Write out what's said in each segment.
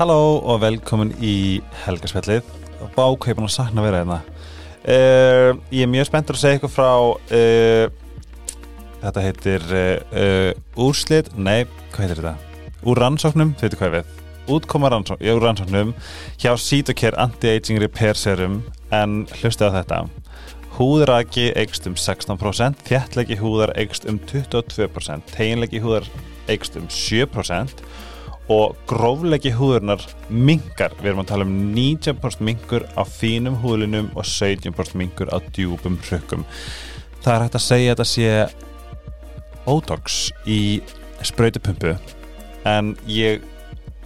Halló og velkomin í helgaspjallið. Bá hvað ég er búin að sakna vera hérna. Uh, Ég er mjög spenntur að segja eitthvað frá uh, Þetta heitir uh, Úrslit, nei, hvað heitir þetta? Úr rannsóknum, þau veitu hvað við Útkoma rannsóknum, já, rannsóknum Hjá Cytocare Anti-Aging Repair Serum En hlustu á þetta. Húðraki eikst um 16% Þjættlegi húðar eikst um 22% Teginlegi húðar eikst um 7% og gróflegi húðurnar mingar, við erum að tala um 90% mingur á fínum húðlinum og 17% mingur á djúpum hrökkum. Það er hægt að segja að þetta sé Botox í sprautupumpu en ég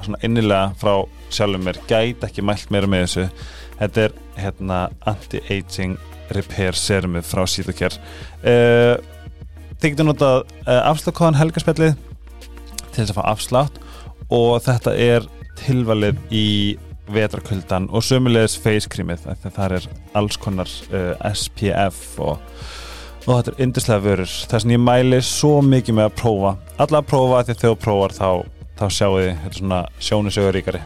svona innilega frá sjálfum mér gæti ekki mælt meira með þessu. Þetta er hérna anti-aging repair serumið frá Cytocare uh, þið getur notað uh, afslagkóðan helgarspellið til þess að fá afslátt og þetta er tilvalið í vetrakuldan og sömulegis face creamið það er alls konar uh, SPF og, og þetta er yndislega vörur. Þess að ég mæli svo mikið með að prófa alla að prófa því þegar þú prófar þá, þá sjáu þið sjónusöguríkari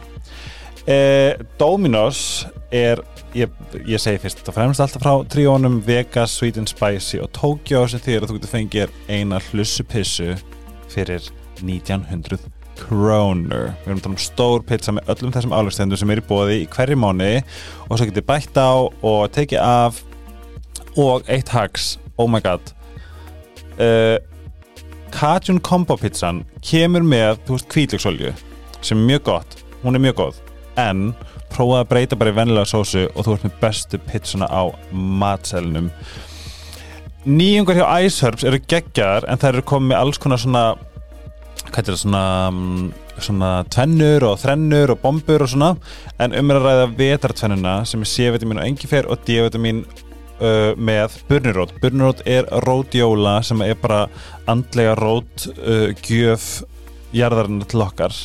uh, Dominos er ég, ég segi fyrst og fremst alltaf frá tríónum Vegas, Sweet and Spicy og Tokyo sem því að þú getur fengið eina hlussupissu fyrir 1900 krónur við erum að tala um stór pizza með öllum þessum álægstendur sem er í bóði í hverju mánu og svo getur bætt á og tekið af og eitt hags. Oh my god. Uh, Cajun Combo pizzan kemur með, þú veist, kvítlöksolju sem er mjög gott, hún er mjög góð. En prófaði að breyta bara í vennilega sósu og þú ert með bestu pizzuna á matselnum nýjungar hjá Iceherbs eru geggjar en það eru komið alls konar svona hvað er það svona svona tvennur og þrennur og bombur og svona. En um er að ræða vetartvennuna sem er C-vitamin og engifer og D-vitamin uh, með burnirót burnirót er rótjóla sem er bara andlega rót uh, gjöf jarðarinn til okkar.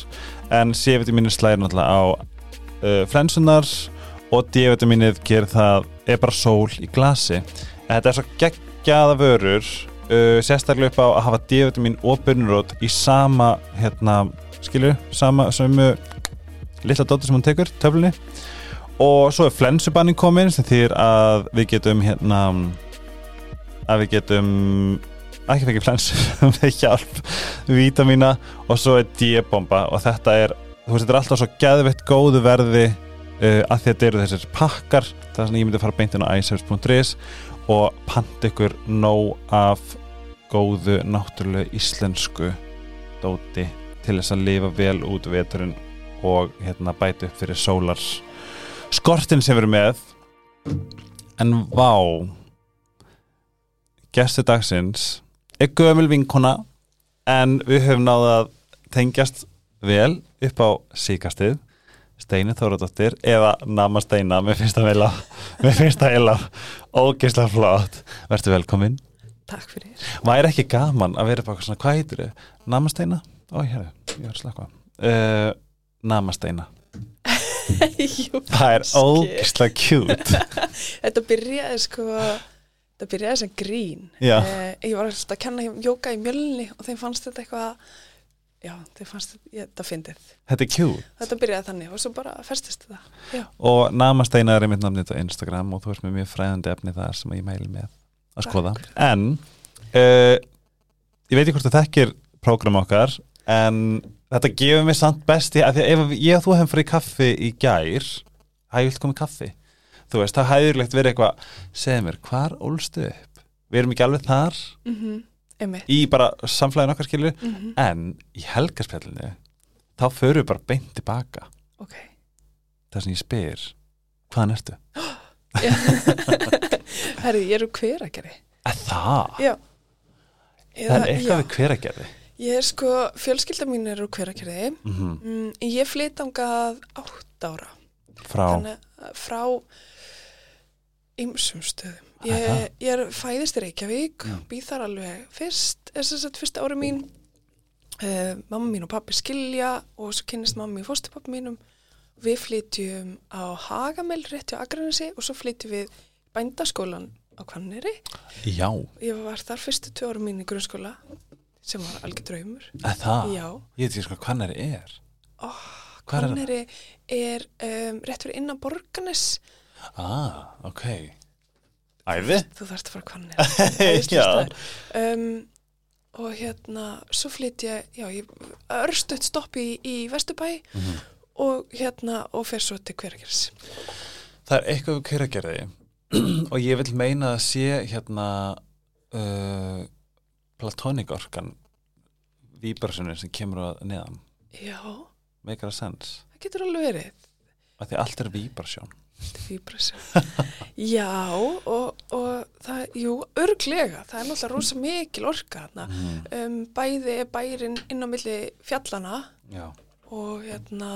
En C-vitamin slæðir náttúrulega á uh, flensunar og D-vitaminið gerir það er bara sól í glasi. En þetta er svo geggjaða vörur uh, sérstaklega upp á að hafa D-vitamin og burnirót í sama hérna, skilju, sama sömu litla dóttir sem hún tekur, töflunni. Og svo er flensubanning komin sem þýr að við getum hérna að við getum ekki fengið flensu með hjálp vítamína og svo er D-bomba. Og þetta er, þú veist, þetta er alltaf svo gæðveitt góðu verði uh, að þetta eru þessir pakkar það er svona ég myndi að fara beint inn á iService.is og panta ykkur nóg af góðu náttúrulega íslensku dóti til þess að lifa vel út veturinn og hérna bæta upp fyrir sólar. Skortin sem við erum með en vá gestu dagsins er gömul vinkona en við höfum náða að tengjast vel upp á síkastið Steini Þóradóttir eða Nama Steina, mér finnst það vel það vel ógeðslega flott, verður velkomin. Takk fyrir. Væri ekki gaman að vera bara svona, hvað heitir þau? Nama Steina? Ó, hérna, ég var slakka uh, Nama Steina. Jú, Það er ógeðslega cute. Þetta byrjaði sko Þetta byrjaði sem grín. Eh, Ég var alltaf að kenna jóka í mjölni og þeim fannst þetta eitthvað Já, þeim fannst þetta, fyndið. Þetta er cute. Þetta byrjaði þannig og svo bara festist þetta. Já, Og Nama Steina er einmitt namnið á Instagram og þú ert með mjög fræðandi efni þar sem ég mæli með að skoða. Takk. En uh, ég veit ekki hvort það þekkir prógram okkar en þetta gefur mér samt besti að því að ef ég og þú hefum fyrir kaffi í gær að ég vilt koma í kaffi. Þú veist, það hæðurlegt verið eitthvað segð mér, hvar ólstu upp? Við erum ekki alveg þar. Mm einmitt. í bara samflæðin okkar skilur mm en í helgarspjallinu þá förum við bara beint tilbaka. Ok. Þar sem ég spyr hvaðan ertu? Herri, ég er úr hveragerði. Að það? Já. Það er eitthvað við hver að gerði Ég er sko, fjölskylda mín er úr hveragerði. Mm -hmm. mm, Ég flyt angað átt ára. Frá? Þannig frá ymsum stöðum. Ég, ég er fæðist í Reykjavík, býð þar alveg fyrst, þess að fyrsta ári mín. Uh, mamma mín og pappi skilja og svo kynnist mamma mín fóstupappi mínum. Við flytjum á Hagamel rétt hjá Akranesi og svo flytjum við bændaskólan á Hvanneri. Já, Ég var þar fyrstu tvö ára mín í grunnskóla sem var algjör draumur. að það Já, Ég veit ekki sko hvað hann er oh, Hvar er er um, rétt fyrir innan borganes Ah, ok. Æði? þú þarfst að fara hvanneri Já. um, og hérna svo flytt ég, já, ég örstuðt stopp í, í Vesturbæ Mhm. og hérna og fer svo til hverageris Það er eitthvað við kæragerði og ég vil meina að sé hérna uh, platonik orkan víbarsunin sem kemur að neðan. já, Make a sense. það getur alveg verið því allt er víbarsjón. Já, og, og það, jú, örglega, það er náttúrulega rosa mikil orka. Mm. Um, bæði er bærin inn á milli fjallana Já. og hérna,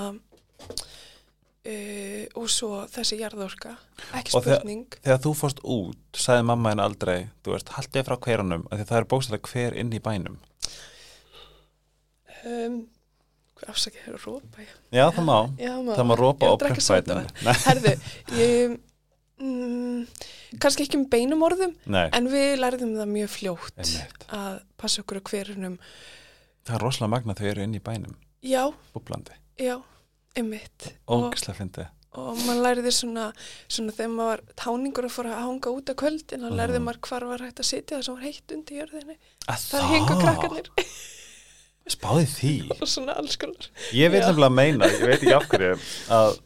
uh, og svo þessi jarðorka, ekki Og þegar- spurning. Þegar þú fórst út, sagði mamma henni aldrei, þú veist, haldið frá hverjunum, af því það er bókstæðlega hver inn í bænum. Um, afsakið er að rópa ég? Já, það má. Já, maður. Það má rópa að prempbætinu. sódavatn. Herðu, ég, mm, kannski ekki með beinum orðum, Nei, en við lærðum það mjög fljótt einmitt. að passa okkur á hverjunum. Það er rosalega magna þau eru inn í bænum, Já, búblandi. Já, einmitt og, Ógislega fyndið. og maður læriði svona, svona þegar maður var táningur að fara að hanga út að kvöldin þá læriði Mhm. maður hvar var hægt að sitja það sem var heitt undir jörðinni Að það hengu krakkarnir Spáði því. og svona alls konar Ég vil Já. nefnilega meina, ég veit ekki af hverju, að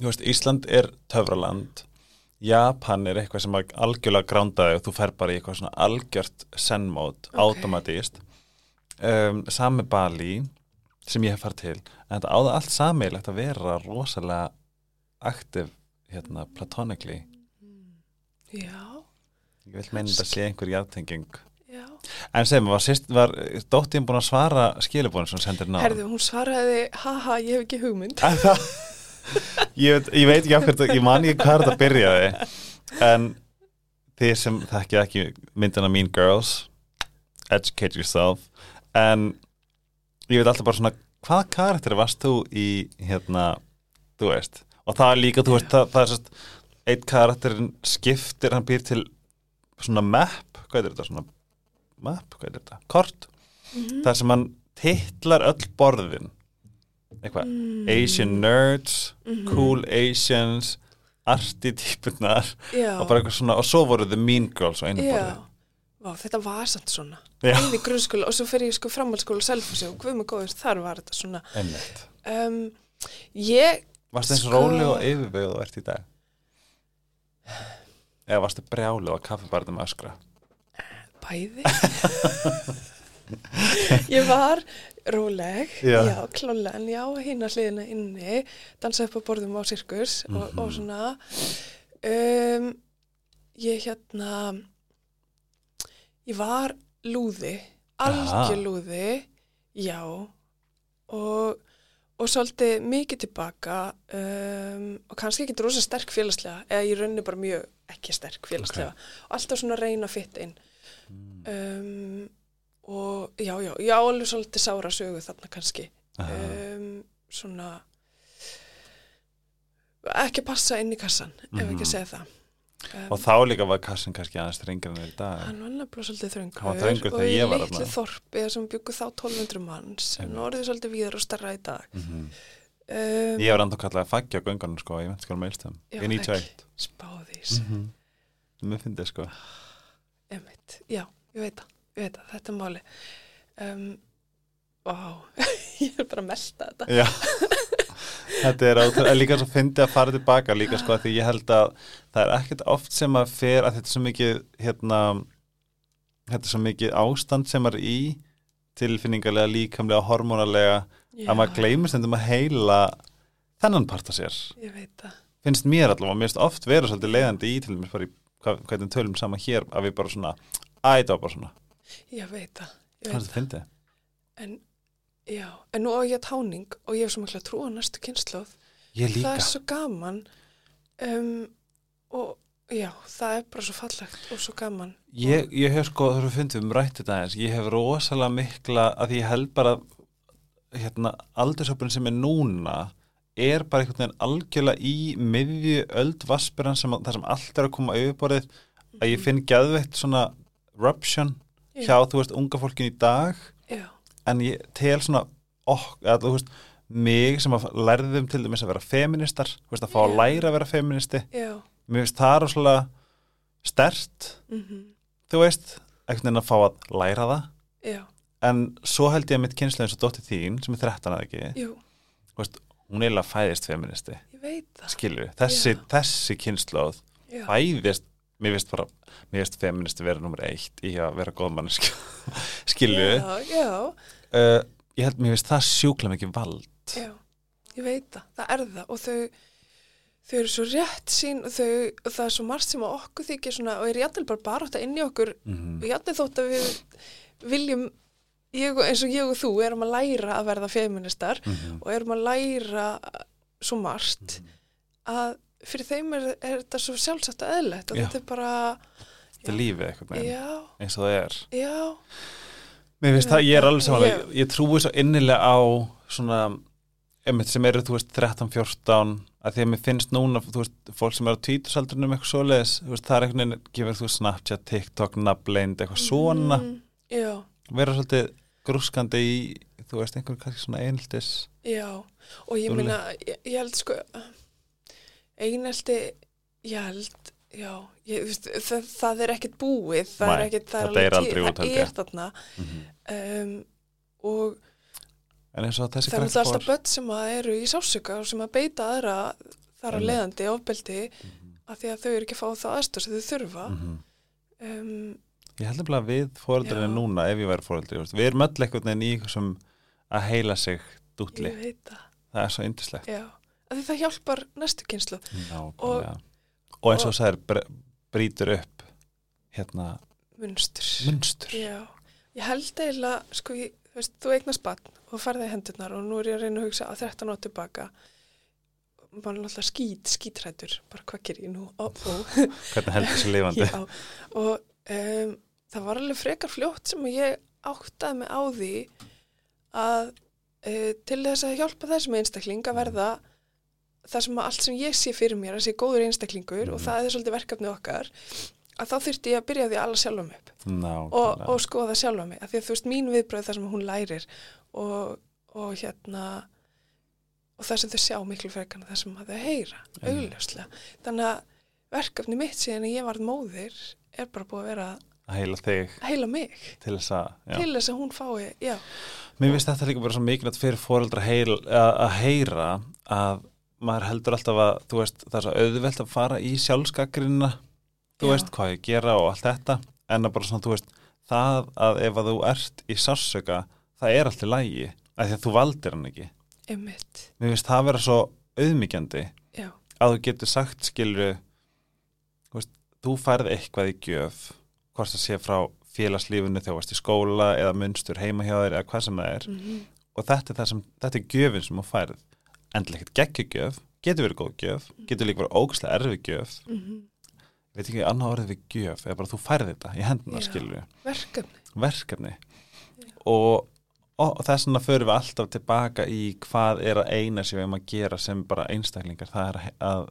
veist, Ísland er töfraland, Japan er eitthvað sem algjörlega grándaði og þú fer bara í eitthvað svona algjört sennmót, Ok. automatíst. Um, sami Bali, sem ég hef farið til, en þetta áða allt sammeilegt að vera rosalega aktiv, hérna, platonically. Já, Ég vil meina þetta sé einhver jartenging. Já. En sem, var, var dóttin búin að svara skilubónu sem sendir ná? Herðu, hún svaraði, haha, ég hef ekki hugmynd. Ég, veit, ég veit ekki af hverju, ég man ekki hvað þetta byrjaði. En þið sem þekkja ekki myndina Mean Girls Educate Yourself en ég veit alltaf bara svona hvaða karakter varst þú í hérna, þú veist? Og það er líka, þú veist, það, það er sérst eitt karakterin skiptir, hann býr til svona map, hvað er þetta svona map, hvað er þetta, kort Mhm. þar sem hann titlar öll borðin eitthvað, Mm. Asian nerds Mhm. cool Asians artitýpunar Já, og bara eitthvað svona, og svo voru the mean girls á einu borði Vá, þetta var samt svona. Bæði grunnskóla og svo fer ég sko framhaldsskóla og selfhúsi og hvað með góður, þar var þetta svona um, Ég Varstu eins Sko- róleg og yfirbyggð og ert í dag? Eða varstu brjálu á kaffibarnum öskra? Bæði. Ég var róleg Já. Já, klálega En já, hína hliðina inni Dansa upp á borðum á sirkus og, og Mhm. svona. Um, Ég hérna Ég var lúði Algjör lúði Já Og og svolítið mikið tilbaka um, og kannski ekki rosa sterk félagslega eða ég raunni bara mjög ekki sterk félagslega og alltaf svona reyna að fitta inn um, og já, já, já, alveg svolítið sára sögu þarna kannski. Um, svona ekki passa inn í kassan ef Mhm. ekki að segja það. Um, Og þá líka var kassin kannski aðeins þrengar en er í dag. Hann var nefnilega svolítið þröngur. Og ég var litlu þorpi þar sem byggu þá 1200 manns en orðið svolítið víðar og starra í dag. Mm um, Ég var enda kallað að fagja göngunum sko, ég veit sko að meilstum Já, Í 91 spáðís. Mm -hmm. Mér fyndi sko Emitt, já, ég veit það, ég veit það, þetta er máli. Um, Vá, ég er bara að melda þetta. Já. Þetta er átrúlega, líka svo fyndi að fara tilbaka líka sko að því ég held að það er ekkert oft sem að fer að þetta er svo mikið hérna þetta er svo mikið ástand sem er í tilfinningarlega, líkamlega, hormonalega Já, að maður gleymur stundum að heila þennan part af sér. Ég veit það, finnst mér allavega, mér finnst oft vera svolítið leiðandi í til mér bara í hvað- hvernig tölum saman hér að við bara svona, æ, það var bara svona ég veit það, ég er veit það. fyndið? En, já, en nú á ég táning og ég hef svo mikla trú á næstu kynnslóð. Ég Það er svo gaman um, og já, það er bara svo fallegt og svo gaman. ég, ég hef sko þú finnst við um rætt þetta aðeins, ég hef rosalega mikla, að ég held bara hérna, aldursöpun sem er núna er bara einhvern veginn algjörlega í miðju öld vaspiran sem, að- þar sem allt er að koma á yfirborðið að ég finn geðveitt svona ruption hjá, þú veist, unga fólkin í dag. Já, en ég tel svona ok, að, þú veist, mig sem að lærðum til dæmis að vera feministar veist, að fá að Já. læra að vera feministi já, mér finnst það rosalega stert mhm, þú veist, einhvern veginn að fá að læra það. Já, en svo held ég að mitt kynslu eins og dóttir þín sem er 13 að ekki, jú, veist, hún eiginlega fæðist feministi, ég skilju þessi, Já. þessi kynsluð já, fæðist, mér finnst bara mér finnst feministi vera nummer eitt í að vera góð manneski, skilju já, uh, ég held, mér finnst það sjúkla mikið vald. Já, ég veit það, það er það. Og þau, þau eru svo rétt sín og þau, og það er svo margt sem að okkur þykir svona og er jættil bara bara átt að inn í okkur. Mm og jættil þótt að við viljum, ég, eins og ég og þú erum að læra að verða feministar -hmm. og erum að læra svo margt að fyrir þeim er, er þetta svo sjálfsagt og eðlegt og þetta er bara þetta er lífið eitthvað eins og það er. Já, það, ég er alveg samanlega, Ég- ég, trúi svo innilega á svona, sem eru, þú veist, 13-14, að því að mér finnst núna, þú veist, fólk sem eru á tvítusaldrunum eitthvað svoleiðis, þú veist, það er einhvern veginn, gefur þú Snapchat, TikTok, nafnleind, eitthvað svona, mm, já, vera svolítið grúskandi í, þú veist, einhver kannski svona einhildis, já og ég meina, ég, ég held sko einelti ég held, já ég, veist, það, það er ekkert búið það er Nei, ekkert, það er alveg aldrei til- út, held það er þarna. Mm um, og en eins og þessi það er alltaf fór, börn sem að eru í sásöka og sem að beita aðra þar að leiðandi ofbeldi Mhm. af því að þau eru ekki að fá það aðstóð sem þau þurfa. Mhm. um, ég held nefnilega við fóreldrinni Já. núna, ef ég væri veist, við erum öll einhvern veginn í eitthvað sem að heila sig dútli, ég veit það það er svo yndislegt. já, af því það hjálpar næstu kynslu Nákvæmlega. Og eins og þú sagðir, bre- brýtur upp hérna munstur munstur. Já, ég held eiginlega, sko, ég, veist, þú eignast bann og farði hendurnar og nú er ég að reyna að hugsa að 13 ára tilbaka maður er náttúrulega skít, skítrættur bara hvað ger ég nú, ó, ó Hvernig heldur þessu lifandi? Já, og um, það var alveg frekar fljótt sem ég áttaði mig á því að uh, til þess að hjálpa þessum einstakling að verða það sem að allt sem ég sé fyrir mér að sé góður einstaklingur og Mhm. það er svolítið verkefni okkar að þá þurfti ég að byrja því að alla sjálfa mig upp og, Nákvæmlega. og skoða sjálfa mig af því að þú veist mín viðbröð það sem hún lærir og, og hérna og það sem þau sjá miklu frekar það sem þau heyra, augljóslega þannig að verkefni mitt síðan að ég varð móðir er bara búið að vera Að heila þig. Að heila mig. Til þess að, til þess að hún fái, já, Mér finnst þetta líka bara svo mikilvægt fyrir fóreldra heil, að, að heyra að maður heldur alltaf að, þú veist, það er svo auðvelt að fara í sjálfskakrinna, þú Já. veist, hvað ég gera og allt þetta, en að bara svona, þú veist, það að ef að þú ert í sársöka, það er allt í lægi, að því að þú valdir hann ekki. einmitt. Mér finnst það vera svo auðmyggjandi já, að þú getur sagt veist, þú færð eitthvað í gjöf hvort það sé frá félagslífinu þegar þú varst í skóla eða munstur heima hjá þér eða hvað sem það er. Mm og þetta er, það sem, þetta er gjöfin sem þú færð. Endilega ekkert geggjugjöf getur verið góð gjöf, getur líka verið ógæslega erfið gjöf. -hmm. veit ekki annað orðið við gjöf eða bara þú færð þetta í hendina Já. skilru verkefni. Verkefni. Og, og, og þess vegna förum við alltaf tilbaka í hvað er að eina sem við erum að gera sem bara einstaklingar það er að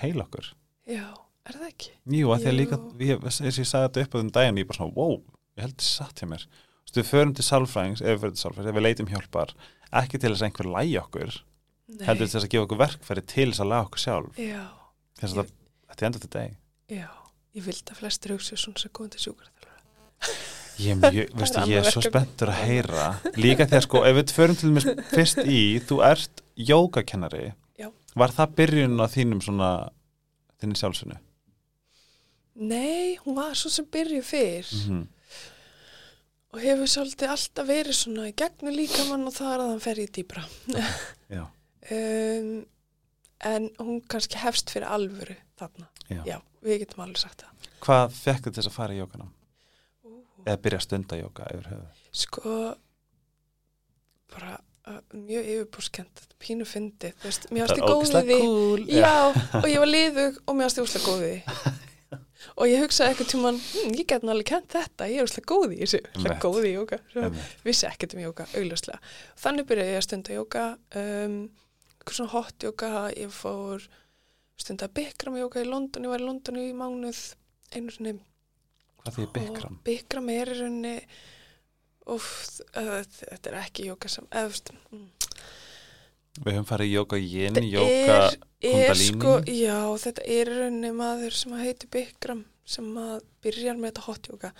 heila okkur. Já, er það ekki? Jú, að því að líka, eins og ég sagði þetta upp á þeim daginn, ég bara svona, wow, ég held þetta satt hjá mér. Þú veist, við förum til sálfræðings, ef við förum til sálfræðings, ef við leitum hjálpar, ekki til þess að einhver lægi okkur, Nei. heldur þess að gefa okkur verkfæri til þess að laga okkur sjálf. já, Þess að þetta er enda til deg. já, ég vildi að flestir hugsa svona sem góðan til sjúkvæðar Ég, er veistu, ég er svo spenntur að heyra, líka þegar sko, ef við förum til mér fyrst í, þú ert jógakennari, var það byrjun á þínum svona, þínum sjálfsunu? Nei, hún var svo sem byrju fyrr Mm og hefur svolítið alltaf verið svona í gegnum líkamann og það er að hann fer í dýbra. Um, en hún kannski hefst fyrir alvöru þarna. já. Já, við getum alveg sagt það. Hvað fekk til þess að fara í jókanum? Ú, Eða byrja að stunda jóka yfir höfuð? Sko, bara uh, mjög yfirbúrskend, pínu fyndið, mér varst í góð ógeðslega við því. Já, og ég var liðug og mér varst ég úslega góð við því. og ég hugsaði eitthvað tímann, hm, ég get náttúrulega kent þetta, ég er úslega góð í þessu, Einmitt. góð í jóka. Vissi ekkert um jóka, augljóslega. Þannig byrjaði ég að stunda jóka, um, eitthvað svona hot jóka, ég fór stunda Bikram jóka í London, ég var í London í mánuð einu sinni. Hvað því Bikram? Og Bikram er í rauninni, þetta er ekki jóka sem, veist, mm, Við höfum farið í jóka Þetta jóka kundalini. sko, já, þetta er í rauninni maður sem að heiti Bikram sem byrjar með þetta hotjóka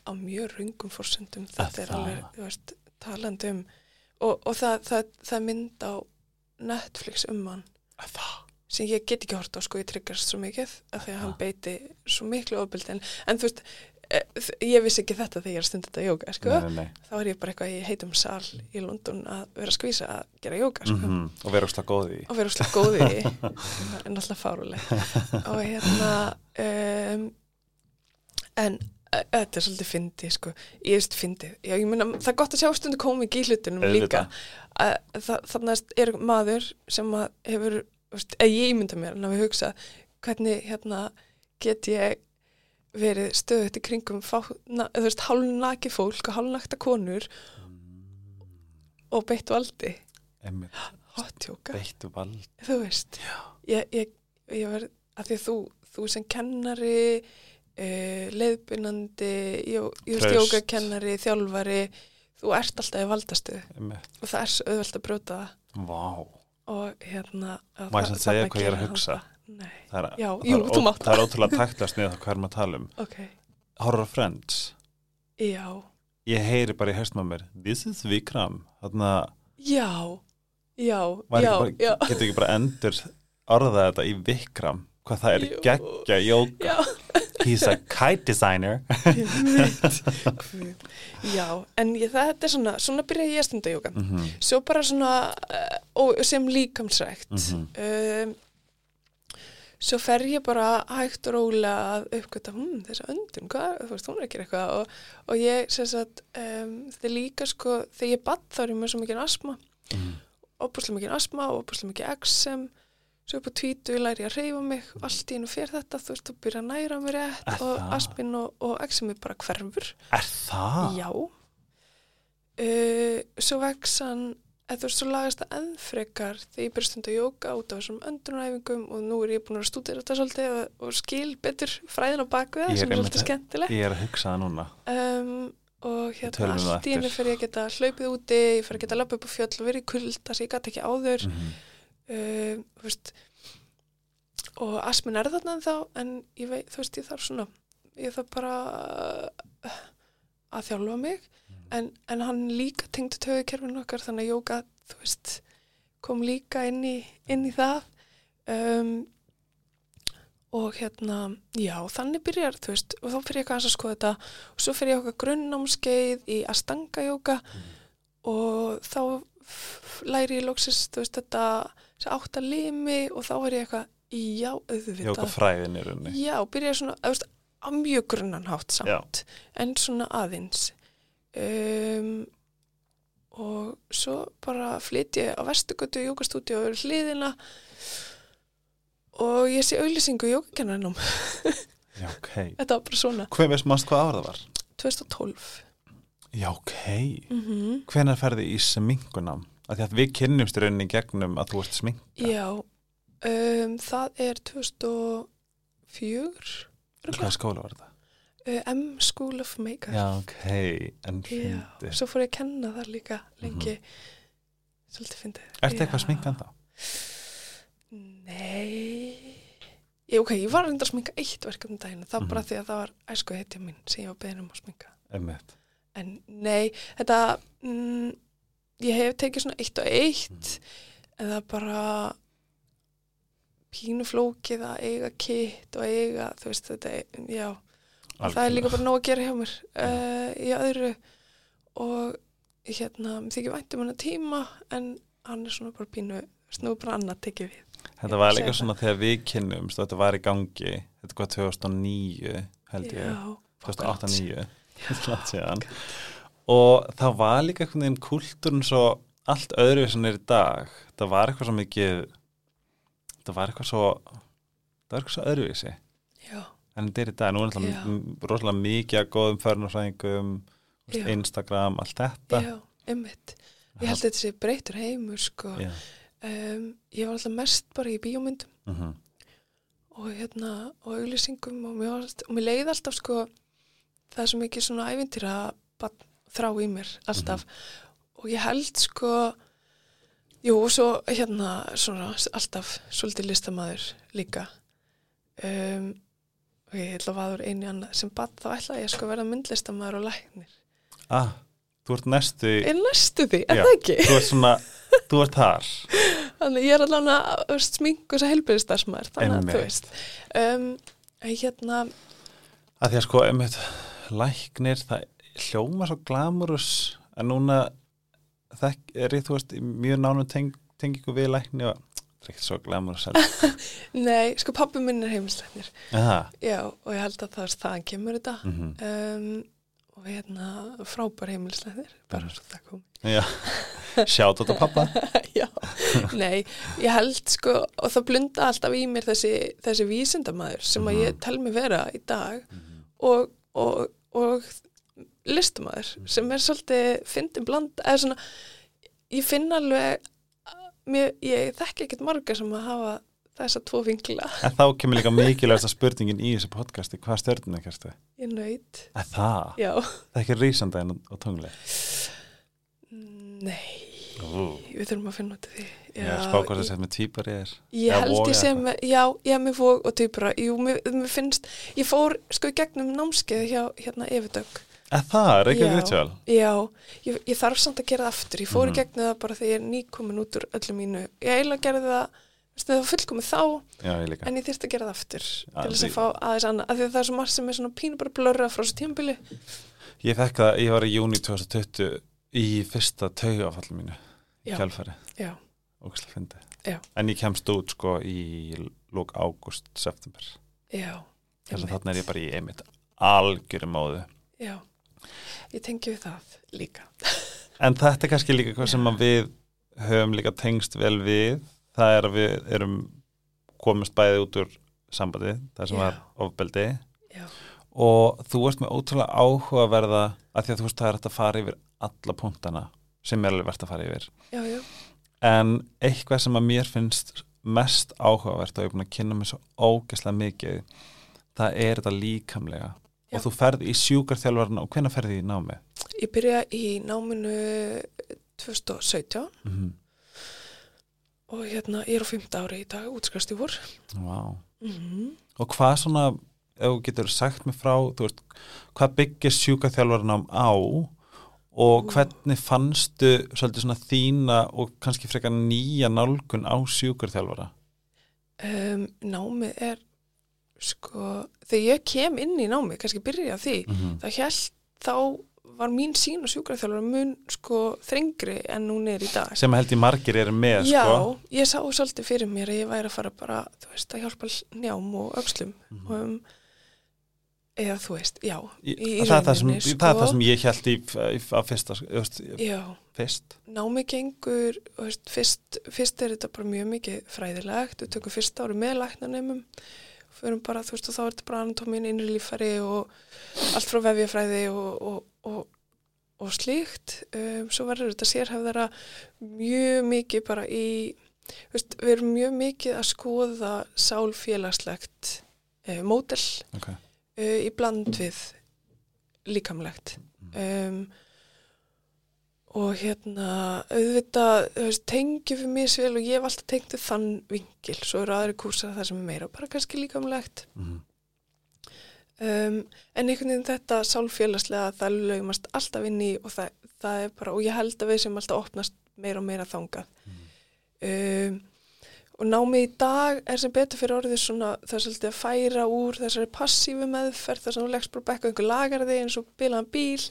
á mjög rungum fórsendum þetta er alveg, þú veist, talandi um og, og það, það, það mynd á Netflix um hann. Sem ég get ekki hort á sko, ég tryggast svo mikið af því að hann beiti svo miklu ofbeldi. En, en þú veist, ég vissi ekki þetta þegar ég er stundið þetta jóka, sko. Þá er ég bara eitthvað í heitum sal í London að vera að skvísa að gera jóka, sko. Mm Og vera úrslega góð í. og vera úrslega góði en alltaf fáruleg og hérna um, en e- þetta er svolítið fyndi sko, ég veist fyndi já, ég meina, það er gott að sjá stundu komik í hlutunum líka. Að, það, þannig er maður sem að hefur, veist, eða ég mynda mér en að við hugsa, hvernig hérna get ég verið stöðut í kringum hálnaki fólk og hálnakta konur og beitt valdi. Hotjóka beittu vald. þú veist ég, ég, ég verð að því þú, þú sem kennari uh, leiðbynandi jó- ég veist Traust. jógakennari, þjálfari þú ert alltaf í valdastuð Einmitt, og það er svo auðvelt að brjóta það. Vá. og hérna það- samt segja hvað ég er að hugsa? Nei, Það er, Já, það jú, er, ó- mátt það er ótrúlega taktlast niður hvað erum að tala um. ok, Horror Friends. já Ég heyri bara í höstum á mér, this is Vikram. Þannig að já, já, já, ekki já bara, getur ekki bara endur orðað þetta í Vikram hvað það er Jú. geggja jók já, he's a kite designer já, en ég, þetta er svona svona byrja ég að stunda jóka mm -hmm. svo bara svona uh, og sem líkamsrækt Mhm. um, svo fer ég bara hægt og rólega að uppgöta hm, þessa öndun, hvað, þú veist, hún er ekki eitthvað og, og ég, sem sagt um, þetta er líka sko, þegar ég badd þá er ég með svo mikið asma, Mhm. óbúslega mikið asma og óbúslega mikið exem svo upp á tvítu læri ég að reyfa mig allt í hennu fer þetta, þú veist, þú byrja að næra mig rétt Er og það? asmin og, og exemi bara hverfur Er það? Já. Uh, svo eða þú veist, svo lagast það ennfrekar þegar ég byrja stund að jóka út á þessum öndunaræfingum og nú er ég búin að stúdira þetta svolítið og, skil betur fræðin á er sem er svolítið að- skemmtilegt. Ég er að hugsa það núna Um, og hérna það allt í henni fyrir ég að geta hlaupið úti, ég fyrir að geta löpa upp á fjöll og verið kulda sem ég gæti ekki áður. mm -hmm. Um, veist, og asmin er þarna en þá, en ég veit, þú veist, ég þarf svona, ég þarf bara uh, að þjálfa mig, en, en hann líka tengdu tögukerfinu okkar, þannig að jóka, þú veist, kom líka inn í, inn í það. Um, og hérna, já, þannig byrjar, þú veist, og þá fyrir ég að skoða þetta og svo fyrir ég okkar grunnnámskeið í Astanga jóka og þá læri ég loksist, þú veist, þetta þessi átta limi og þá er ég eitthvað, já, auðvitað. Jóka fræðin í rauninni Já, byrja svona, veist, á mjög grunnanhátt samt, en svona aðeins. Um, og svo bara flyt ég á Vestugötu jókastúdíu og hliðina og ég sé auðlýsingu jókakennarinnum. Já, ok Þetta var bara svona. Hver veist mást hvað ára það var? 2012. Já, ok Mm -hmm. Hvenær ferði í því að við kynnumst rauninni gegnum að þú ert sminka Já, um, það er 2004. Hvað skóla var þetta? Uh, M School of Makeup. Já, ok, en fyndi svo fór ég að kenna þar líka lengi. Svolítið fyndið. Mhm. Ertu eitthvað Já. sminkan þá? Nei. Ég, ok, ég var reyndar að sminka eitt verkefni um daginn. Það var bara Mhm. því að það var æsku heitja mín sem ég var beðin um að sminka. Einmitt. En nei, þetta, mm, ég hef tekið svona eitt og eitt, Mhm. en það er bara pínu flókið að eiga kitt og eiga, þú veist, þetta, er- já. Og það er líka bara nóg að gera hjá mér uh, í öðru. Og hérna, þykir væntum hann tíma en hann er svona bara pínu snú bara annað tekið við. Þetta var líka það. svona þegar við kynnumst og þetta var í gangi, þetta var 2009 held ég, Já, 2008-2009 langt síðan. og það var líka einhvern veginn kultúrin svo allt öðru sem er í dag. Það var eitthvað svo mikið það var eitthvað svo það var eitthvað svo öðruvísi. Já, en þetta er í dag, nú er alltaf rosalega mikið að góðum förnarfræðingum Já. Instagram, allt þetta já, einmitt. Ég held að þetta sé breytur heimur, sko. Um, ég var alltaf mest bara í bíómyndum Mhm. og hérna, og auglýsingum og mér, mér leiði alltaf, sko, það er svo mikið svona ævintýra þrá í mér alltaf. Og ég held, sko, jú, og svo hérna svona alltaf svolítið listamæður líka um, og ég ætla að vaður einu annað. Sem bad þá ætla ég sko að verða myndlistamæður og læknir. Ah, Þú ert næstu er næstu því, er Já. það ekki? Þú ert svona, þú ert þar. Þannig ég er að og þess að helbriðistarsmaður þannig að þú veist. Um, hérna, að Því að sko, einmitt, læknir það hljóma svo glamurus en núna þekk, er ég, þú veist, í mjög nánum teng, tengingu við lækni og það er ekkert svo glamurus heldur. nei, sko pappi minn er heimilslegnir já, og ég held að það er þaðan kemur þetta. Mhm, um, og hérna frábær heimilslegnir bara Mhm. svo það kom já. Sjátt á pappa já, nei, ég held sko og það blunda alltaf í mér þessi, þessi vísindamæður sem að ég Mhm. tel mig vera í dag og, og, og listamæður sem er svolítið fyndin bland eða svona, ég finn alveg mér, ég þekki ekkert marga sem að hafa þessa tvo vingla En þá kemur líka mikilvægsta spurningin í þessu podcasti Hvað stjörnum kerstu? ég nöyt, Er það? já. Það er ekki rísandaginn og tungli nei, Ú. við þurfum að finna út af því. Já, spákvæmst að setja með týpar í þér. Ég Eða held ég sem, já, ég hef mér fóg og týpura, jú, mér, mér finnst, ég fór sko í gegnum námskeið hjá hérna Evidögg. Er það? Er Já. ritual? Já, ég, ég þarf samt að gera það aftur, ég fór í gegnum það bara þegar ég er nýkomin út úr öllu mínu. Ég eiginlega gerði það, það var fullkomið þá, Já, ég en ég þyrfti að gera það aftur Já, til þess að fá aðeins annað, af því að það er svo margt sem er svona pínu bara blörra frá þessu tímbili. Ég fekk það, ég var í júni 2020 í fyrsta taugafallu mínu kjálfæri, Já, ógæslega fyndi Já. En ég kemst út sko í lók ágúst, september já, Þess að einmitt. þarna er ég bara í einmitt algjörum móðu já, ég tengi við það líka. En þetta er kannski líka hvað sem við höfum líka tengst vel við. Það er að við erum komist bæði út úr sambandi það sem Já. var ofbeldi. Já, og þú ert með ótrúlega áhugaverða að því að þú veist það er að fara yfir alla punktana sem er alveg verðt að fara yfir. Já, já, en eitthvað sem að mér finnst mest áhugavert og ég er búin að kynna mér svo ógeðslega mikið það er þetta líkamlega Já. og þú ferð í sjúkarþjálfarna og hvenær ferði í námi? ég byrja í náminu 2017 Mm -hmm. og hérna, ég er á 5. ári í dag, vor. wow. Mm og hvað svona ef þú getur sagt mér frá veist, hvað byggir sjúkarþjálfarnám á og hvernig fannstu svolítið svona þína og kannski frekar nýja nálgun á sjúkarþjálfara? um, námið er sko, þegar ég kem inn í námið, kannski byrja því Mm -hmm. þá held, þá var mín sín og sjúkraþjálfara mun sko þrengri en hún er í dag sem held ég margir eru með Já, sko. ég sá svolítið fyrir mér að ég væri að fara bara, þú veist, að hjálpa njám og öxlum Mhm. um, eða þú veist, já Í, í það, er það, sem, sko? það er sko. það sem ég held í, í, að fyrsta sko, veist, Já, fyrst námið gengur veist, fyrst, fyrst er þetta bara mjög mikið fræðilegt, við tökum fyrst ári með læknanemum förum bara, þú veist, og þá er þetta bara anatómin, innri líffæri og allt frá vefjafræði og, og, og, og slíkt. Um, svo verður þetta sérhefðara mjög mikið bara í þú veist, við erum mjög mikið að skoða sálfélagslegt uh, mótel okay. uh, í bland við líkamlegt. Um, og hérna auðvitað, tengjum við mér svel og ég hef alltaf tengt þann vingil svo eru aðri kúrsar það sem er meira bara kannski líkamlegt. Mm um, en einhvern veginn þetta sálfélagslega það laumast alltaf inn í og það, það er bara, og ég held að við sem alltaf opnast meira og meira þangað. Um, og námið í dag er sem betur fyrir orðið svona það er að færa úr þessari passífu meðferð þar sem þú leggst bara bekka einhver lagarði eins og bilaðan bíl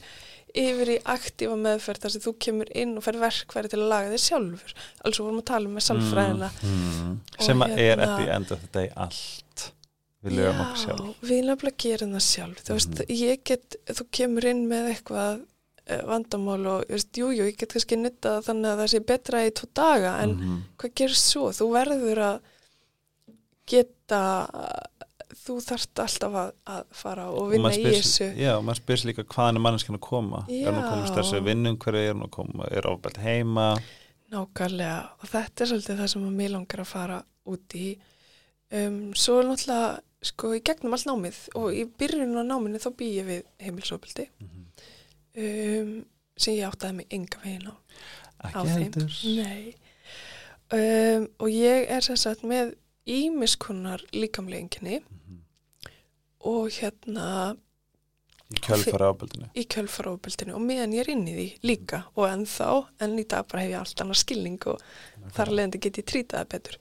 yfir í aktífa meðferð þar sem þú kemur inn og fer verkværi til að laga þig sjálfur alls og vorum að tala um með sálfræðina mm. Og sem að er hérna- at the end of the day allt við lögum okkur sjálf Já, við nefnilega gerum það sjálf þú veist, ég get, þú kemur inn með eitthvað uh, vandamál og, veist, jú, jú, ég get kannski nuttað þannig að það sé betra í tvo daga en Mhm. hvað gerist svo? Þú verður að geta þú þarft alltaf að, að fara og Og vinna maður í spyr- þessu. Já, og maður spyrir sig líka hvaðan er manneskjan að koma? Er hún að komast Já. þessu vinnum hverju er hún að koma er ofbelt heima? Nákvæmlega. Og þetta er svolítið það sem mér langar að fara út í. Um, svo náttúrulega sko í gegnum allt námið og í byrjunum á náminu þá bý ég við heimilsofbildi um, sem ég áttaði mig enga veginn á. Ekki heldur. Nei. um, og ég er sem sagt með ímiskunnar líkamleginginni og hérna í kjölfara ábyrðinu í kjölfarofbildinu og meðan ég er inn í því líka og ennþá, en í dag bara hef ég allt annað skilning og þar að leiðandi get ég trýtaði betur.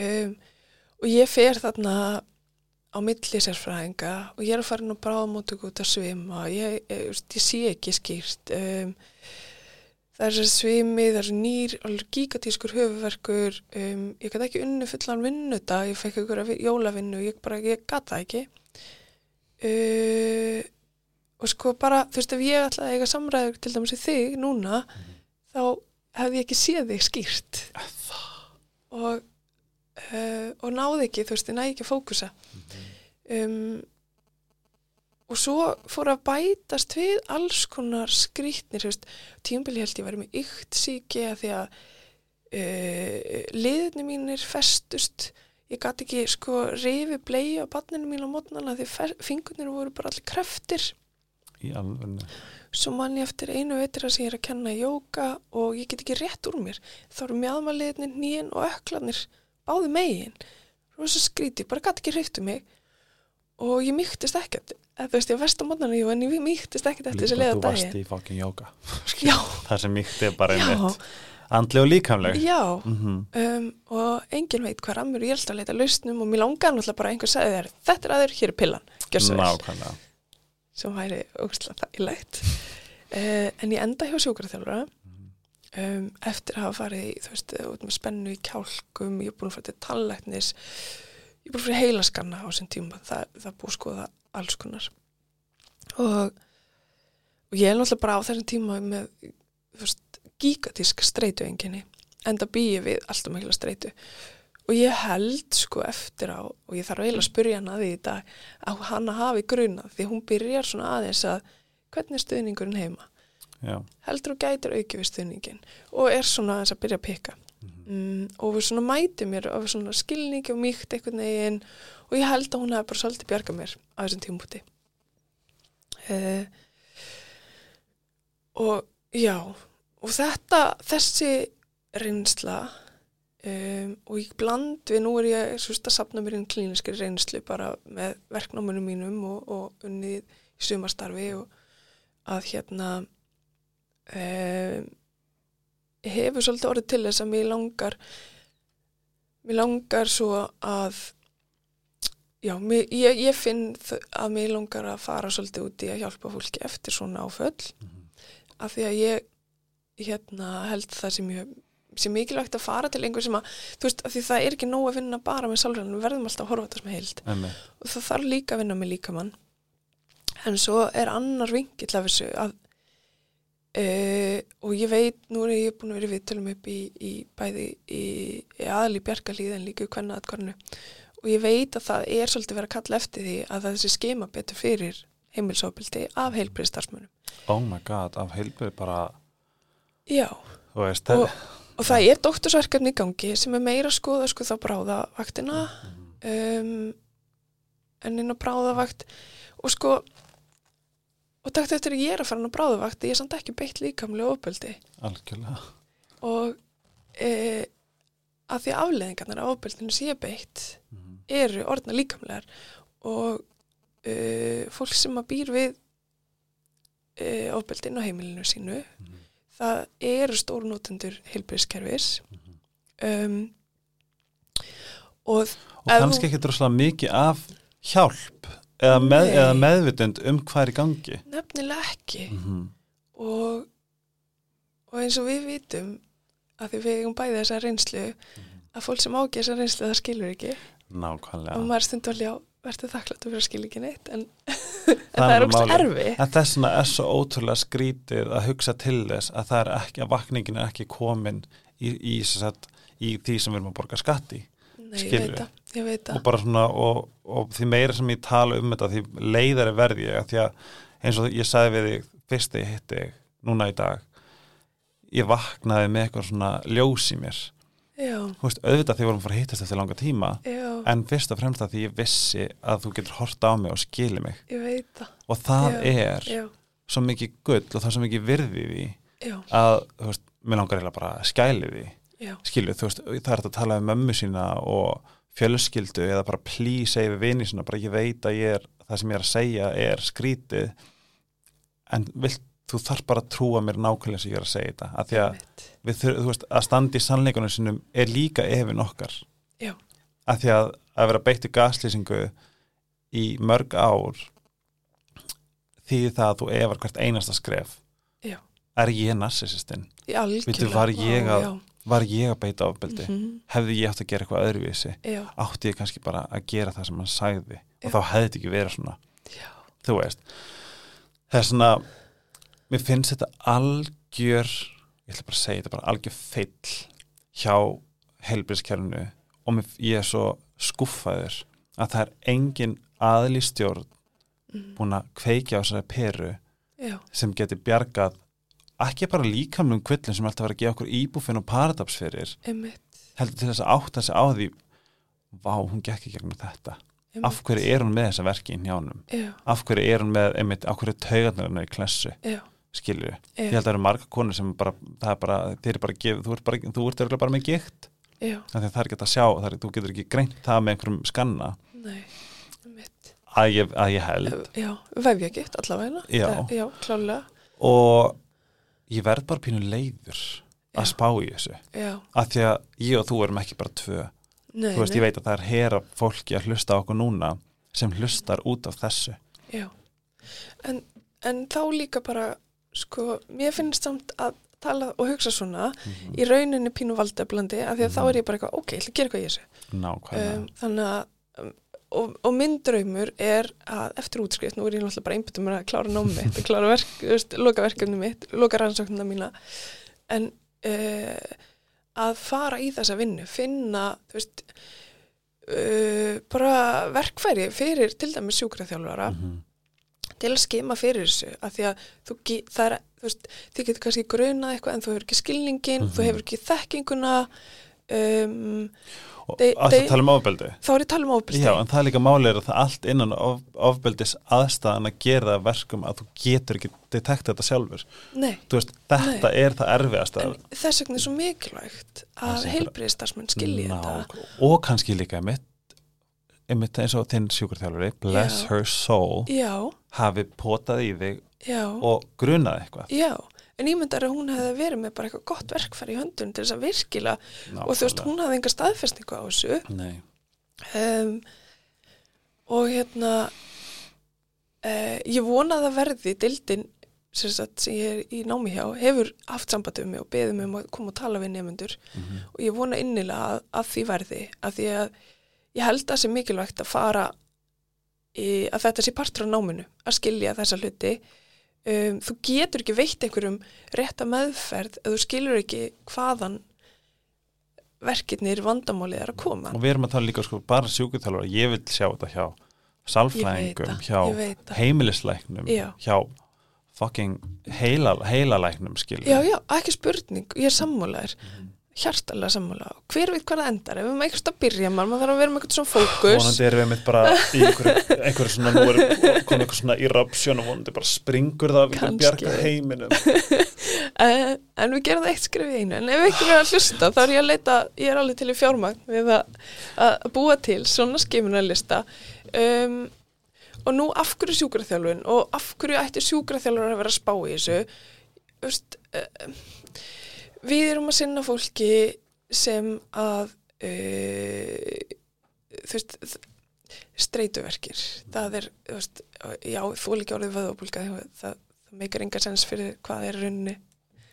Um, og ég fer þarna á milli sérfræðinga og ég er að fara inn á bráðmóttöku út að svima. Ég, ég, ég, ég sé ekki skýrt. Um, það er þessi svimi það er nýr, alveg gigatískur höfuverkur um, ég gæti ekki unni fullan vinnudag, ég fekk ykkur jólavinnu ég bara, ég gata ekki uh, og sko bara, þú veist ef ég ætla að eiga samræður til dæmis í þig núna þá hefði ég ekki séð þig skýrt. Og uh, og náði ekki, þú veist, ég næði ekki að fókusa. Um, og svo fór að bætast við alls konar veist tíumbili held ég væri með ykt síki að því að uh, liðinni mínir festust ég gæti ekki sko rifi blei á banninu mín á mótnana því fingurnir voru bara allir kreftir í alveg svo man ég eftir einu veitir að sem ég er að kenna jóka og ég get ekki rétt úr mér. Þá eru mjöðmaliðinir nýjan og öklanir báði megin. Rosa skríti, bara gæti ekki hreiftu mig. Og ég mýktist ekkert. Þú veist ég var vest á mótnana jú en ég mýktist ekkert eftir þessi leiða þú varst dagi í fokkin jóka það sem mýkt er bara einmitt andli og líkamleg. Já Mhm. um, og enginn veit hvað rammur ég alltaf að leita lausnum og mér langar náttúrulega bara einhver sagði þér þetta er aður, hér er pillan, gjör svo vel. Nákvæmlega. Sem væri ógustlega þægilegt. Uh, en ég enda hjá sjúkraþjálfara um, eftir að hafa farið þú veist, út með spennu í kjálkum ég er búin að fara til tannlæknis ég er búin að fara heilaskanna á þessum tíma það, það búið skoða alls konar. Og, og ég er náttúrulega bara á þessum tíma með þú veist, gigatísk streitu enginni enda býi við alltaf mikla streitu. Og ég held sko eftir á og ég þarf eiginlega að spyrja hana því dag að hann hafi grunað því hún byrjar svona aðeins að hvernig er stuðningurinn heima? Já, heldur og gætir auki við stuðningin og er svona aðeins að byrja að peka mm, og við svona mæti mér af svona skilningi og mýkt einhvern veginn og ég held að hún hafi bara svolítið bjargað mér á þessum tímpúti uh, og já og þetta, þessi reynsla um, og ég bland við, nú er ég svist að sapna mér inn klíniskri reynslu bara með verknámunum mínum og, og unnið í sumarstarfi og að hérna um, hefur svolítið orðið til þess að mér langar mér langar svo að já, mér, ég, ég finn að mér langar að fara svolítið út í að hjálpa fólki eftir svona áföll. Af því að ég hérna held það sem ég sem mikilvægt að fara til einhver sem að þú veist, af því það er ekki nóg að vinna bara með sálfræðan, við verðum alltaf að horfa þetta sem heild. Einmitt. Og það þarf líka að vinna með líkamann. En svo er annar vingill af þessu að uh, og ég veit, nú er ég búin að vera í viðtölum upp í, í bæði í, í aðal í bjargalíð en líka hvernig aðkvarnu og ég veit að það er svolítið að kalla eftir því að þessi skema betur fyrir heimilsópildi af heilbriðstarfsmunum oh my god, af heilbyrð bara Já, veist, og, og það er doktorsverkefni í gangi sem er meira skoða sko þá bráðavaktina. Um, en inn á bráðavakt. Og sko og takt eftir að ég er að fara inn á bráðavakt ég er samt ekki beitt líkamlega ofbeldi. Algjörlega. Og e, að því afleðingarnar af ofbeldinu sé beitt eru orðna líkamlegar. Og e, fólk sem að býr við e, ofbeldin á heimilinu sínu það eru stórnótendur heilbyrðskerfis um, og og kannski ekki droslega mikið af hjálp eða, með, eða meðvitund um hvað er í gangi. Nefnilega ekki. Mm og, og eins og við vitum að því við eigum bæði þessa reynslu að fólk sem ágir þessa reynslu það skilur ekki. Nákvæmlega. Og maður stundur alveg á verður þakklætt að vera skil ekki neitt en, en Það er ógst erfi En þess vegna er svo ótrúlega skrítið að hugsa til þess að það er ekki, að vakningin er ekki komin í, í, sagt, í því sem við erum að borga skatt í. Nei, ég veit það, ég veit Og það bara svona, og, og því meira sem ég tala um þetta, því leiðari verði ég, að því að eins og ég sagði við þig fyrst þegar ég hitti þig, núna í dag, ég vaknaði með eitthvað svona ljós í mér. Veist, auðvitað því vorum að fara að hittast eftir langa tíma, já, en fyrst og fremst að því ég vissi að þú getur horta á mig og skili mig. það. Og það Já, er já, svo mikið gull og það er svo mikið virði í að, þú veist, mér langar eiginlega bara að skæli því. Skilju, þú veist, það er hægt að tala um mömmu sína og fjölskyldu eða bara segja við vini sína, bara ég veit að ég er, það sem ég er að segja er skrítið. En vilt, þú þarf bara að trúa mér nákvæmlega sem ég er að segja þetta, af því að við veist, að standa í sannleikunum sinum er líka efin okkar. Já. af því að að vera beittu gaslýsingu í mörg ár því það að þú efar hvert einasta skref. Já. er ég Í. Veitu, var að- var ég að beita ofbeldi? Mhm. hefði ég átt að gera eitthvað öðruvísi? Já, átti ég kannski bara að gera það sem hann sagði? Og þá hefði þetta ekki verið svona. Já, þú veist. Það er svona mér finnst þetta algjör ég ætla bara að segja þetta bara algjör feill hjá heilbríðskjærunu og mér, ég er svo skuffaður að það er engin aðlýstjórn Mhm. búin að kveikja á þessari peru já, sem geti bjargað ekki bara líkamlum kvillin sem alltaf vera að gefa okkur íbúfinn og paradapsferir heldur til þess að átta sig á því vá, hún gekk í gegnum þetta. Einmitt. af hverju er hún með þessa verki í njánum Já, af hverju er hún með, einmitt, af hverju taugarnar hennar í klessu, já, skilju ég held að það eru marga konur sem bara, það er bara þeir eru bara, gef, þú ert bara, þú ert bara með af því að það er ekki að sjá, er, þú getur ekki greint það með einhverjum skanna. Nei, einmitt. að ég, að ég held. Já, vefja gitt allavega. Já. Það- Já, klálega. og ég verð bara pínu leiður að spá í þessu. Já, af því að ég og þú erum ekki bara tvö. Nei, þú veist, nei. ég veit að það er hera fólki að hlusta á okkur núna sem hlustar út af þessu. Já, en, en þá líka bara, sko, mér finnst samt að tala og hugsa svona í rauninni pínu valdeflandi af því að þá er ég bara eitthvað, ok, ég ætla að gera eitthvað í þessu. Um, þannig að, um, og, og minn draumur er að eftir útskrift, nú er ég náttúrulega bara einbyttum að klára námi mitt, að klára verk, veist, loka verkefni mitt, loka rannsóknina mína, en uh, að fara í þessa vinnu, finna, þú veist, uh, bara verkfæri fyrir til dæmis sjúkraþjálfara Mhm. Til að skema fyrir þessu að því að þú, það er, þú veist, þið getur kannski grunað eitthvað en þú hefur ekki skilningin, þú Mhm. hefur ekki þekkinguna um, og They- að they- tala um ofbeldi. þá er ég að tala um ofbeldi. Já, en það er líka máli er að það allt innan of, ofbeldis aðstæðan að gera það að verkum að þú getur ekki detekta þetta sjálfur. Nei, veist, þetta er það erfiðast en þess vegna er svo mikilvægt Það að heilbriðistarsmenn skilji þetta. Og kannski líka einmitt, einmitt eins og þinn sjúkurþjálfuri bless Já. her soul. Já, hafi potað í þig já, og grunaði eitthvað. Já en ég myndar að hún hefði verið með bara eitthvað gott verkfæri í höndun til þess að virkilega og þú veist, hún hafði enga staðfestningu á þessu. Nei, um, og hérna uh, ég vona að verði dildin sem, ég er í námi hjá hefur haft samband um mig og beðið mig um að koma og tala við nefnendur Mhm. og ég vona innilega að, að því verði að því að ég held að það sé mikilvægt að fara að þetta sé partur á náminu að skilja þessa hluti. Um, þú getur ekki veitt einhverjum rétta meðferð ef þú skilur ekki hvaðan verkefnir vandamálið er að koma. Og við erum að tala líka sko bara sjúkurþjálfur ég vil sjá þetta hjá sálfræðingum, það, hjá heimilislæknum Já. hjá fucking heila, heilalæknum skilur Já, já, ekki spurning, ég er sammálaður hjartalega sammála. Hver veit hvað það endar, ef við erum eitthvað að byrja maður, maður þarf að vera með eitthvað svona fókus. Vonandi erum við mitt bara í einhverju, einhverju svona, nú erum komið eitthvað svona eruption og vonandi bara springur það við getum Kannski. bjarga heiminum. En, en við gerum það eitt skrif í einu. En ef ekki er að hlusta, þá er ég að leita ég er alveg til í fjármagn við að, að búa til svona skimunarlista. Um, og nú af hverju sjúkraþjálfun og af hverju ætti sjúkraþjálfur að vera að spá í þessu? Vist, uh, við erum að sinna fólki sem að uh, þú veist streytuverkir það er, þú veist, já þú líka orðið vöðabólka það, það meikar enga sens fyrir hvað er rauninni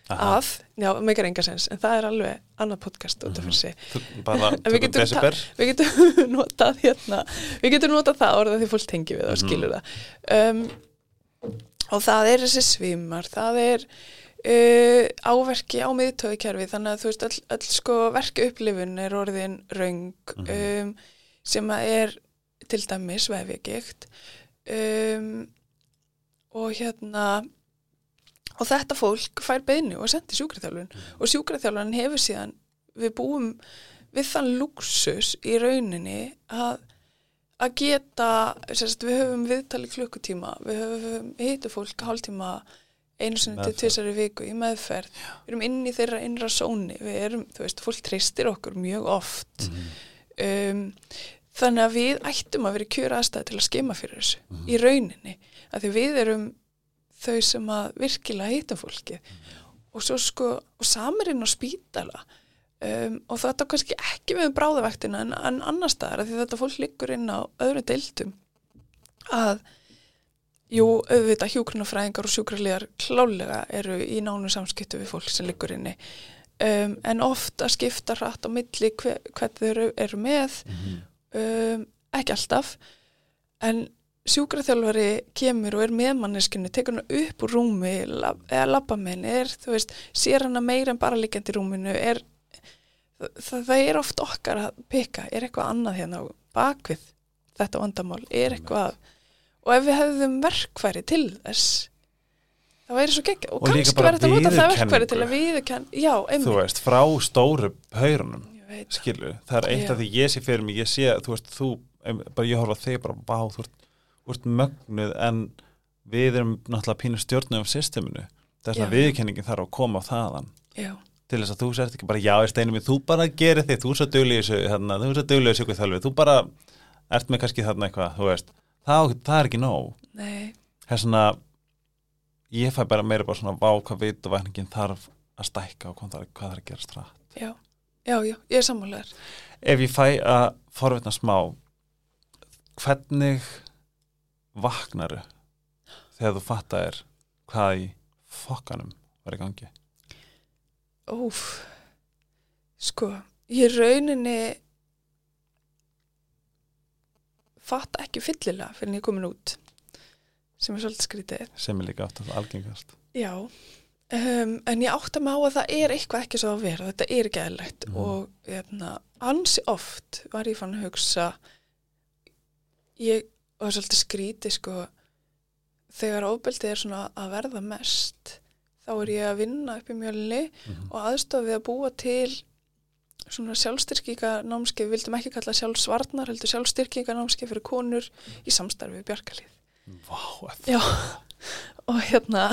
Aha. að, já, meikar enga sens en það er alveg annað podcast út af fyrir sig. Þú bara við getum við getum notað hérna við getum notað það orðað því fólk tengi við og Mhm. skilur það. Um, og það er þessi svimar það er uh, áverki á miðtöðukerfi þannig að þú veist öll, öll sko verka upplifun er orðin röng Mhm. um, sem að er til dæmis vefjagikt um, og hérna og þetta fólk fær beinu og sendi sjúkraþjálfun og sjúkraþjálfun hefur síðan við búum við þann luxus í rauninni að að geta, sérst, við höfum viðtali klukkutíma, við höfum hitu fólk hálftíma einu sinni til tvisari viku í meðferð. Við erum inn í þeirra innra sóni. Við erum, þú veist, fólk treystir okkur mjög oft. Um, þannig að við ættum að vera í kjöra aðstæði til að skema fyrir þessu. Í rauninni, að því við erum þau sem að virkilega hittum fólki og svo sko og samir inn á spítala. Um, og þetta kannski ekki við um bráðavektina en, en annar staðar að því þetta fólk liggur inn á öðru deildum að jú, auðvitað hjúkrunafræðingar og sjúkraliðar klálega eru í nánu samskiptu við fólk sem liggur inni. Um, en oft að skipta hratt á milli hver, hvern þau eru, eru með um, ekki alltaf. En sjúkraþjálfari kemur og er með manneskinu, tekur hana upp úr rúmi lab, eða labba með henni, er, þú veist, sér hana meira en bara liggjandi í rúminu, er, það, það er oft okkar að peka, er eitthvað annað hérna á bakvið þetta vandamál, er eitthvað, og ef við hefðum verkfæri til þess, það væri svo gegn, og, Og kannski væri þetta að nota það verkfæri til að viðurkenn, já, þú einmitt, veist, frá stóru haurunum ég skilu, það. er eitt af því ég sé fyrir mig ég sé, þú veist, þú bara ég horfa þig bara, vá, þú ert, þú mögnuð en við erum náttúrulega pínu stjórnum af systeminu. Þess að viðkenningin þarf að koma á þaðan. Já, til þess að þú sért ekki bara, já, er steinum þú bara gerir þig, þú er svo þessu hérna, þú er svo þessu þjálfi, þú bara ert með kannski þarna eitthvað, þú veist það, það er ekki nóg, það er svona ég fæ bara meira bara svona vá hvað veit og vækningin þarf að stækka og hvað hvað þarf að gera strætt já, já, já, ég er sammálaður, ef ég fæ að forvitna smá hvernig vaknaru þegar þú fattar hvað í fokkanum var í gangi? Óf, sko, ég rauninni fatta ekki fyllilega fyrir en ég er komin út, sem er svolítið skrítið. sem er líka aftur algengast Já, um, en ég átta mig á að það er eitthvað ekki svo að vera, þetta er ekki eðlilegt Mhm. og hérna, ansi oft var ég fann að hugsa, ég var svolítið skrítið sko, þegar ofbeldið er svona að verða mest, þá er ég að vinna upp í mjölni Mhm. og aðstofið að búa til svona sjálfstyrkinga námskeið, við vildum ekki kalla sjálfsvarnar, heldur sjálfstyrkinga námskeið fyrir konur í samstarfi við Bjarkalíð. Vá, Já, og hérna,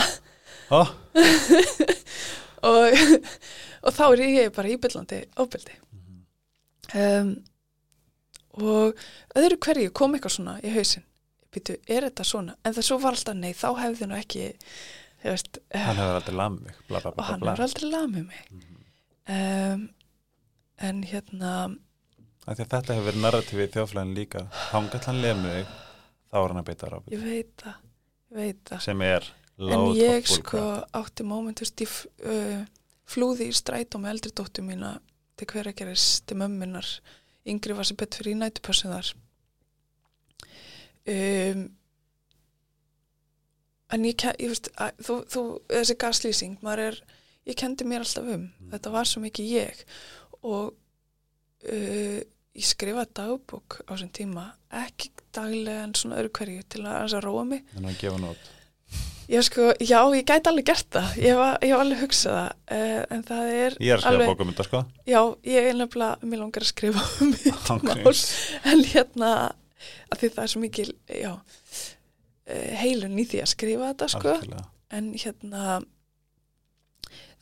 oh, og, og þá er ég bara í byllandi ofbeldi. Um, og öðru hverju kom eitthvað svona í hausinn, býtu, er þetta svona? En það svo var alltaf, nei, þá hefði nú ekki, þú veist, hann hefur aldrei lamið mig bla, bla, og bla, hann bla, er aldrei lamið mig. Um, en hérna, að þetta hefur verið narratífið í þjóðflæðin líka þangað hann lemið þig þá er hann að beita ráfið ég veit það, ég veit það. sem er En load ég of sko bullcrap. átti moment, þú veist, ég uh, flúði í strætó með eldri dóttu mína til hver að gerist til mömmunar. Yngri var sem betur fyrir í nætupössu þar. Um, en ég, ég veist, að, þú, þú, þessi gaslýsing, maður er, ég kendi mér alltaf um. Þetta var svo mikið ég og uh, ég skrifaði dagbók á þessum tíma, ekki daglega en svona öðru hverju til að, aðeins að róa mig. en að gefa nót Já, sko, já, ég gæti alveg gert það. Ég hef, alveg hugsað það. Uh, en það er ég er að skrifa alveg, bókum þetta sko Já, ég er nefnilega, mér langar að skrifa um mitt. En hérna, að því það er svo mikil, já, uh, heilun í því að skrifa þetta, sko. Algjörlega. En hérna,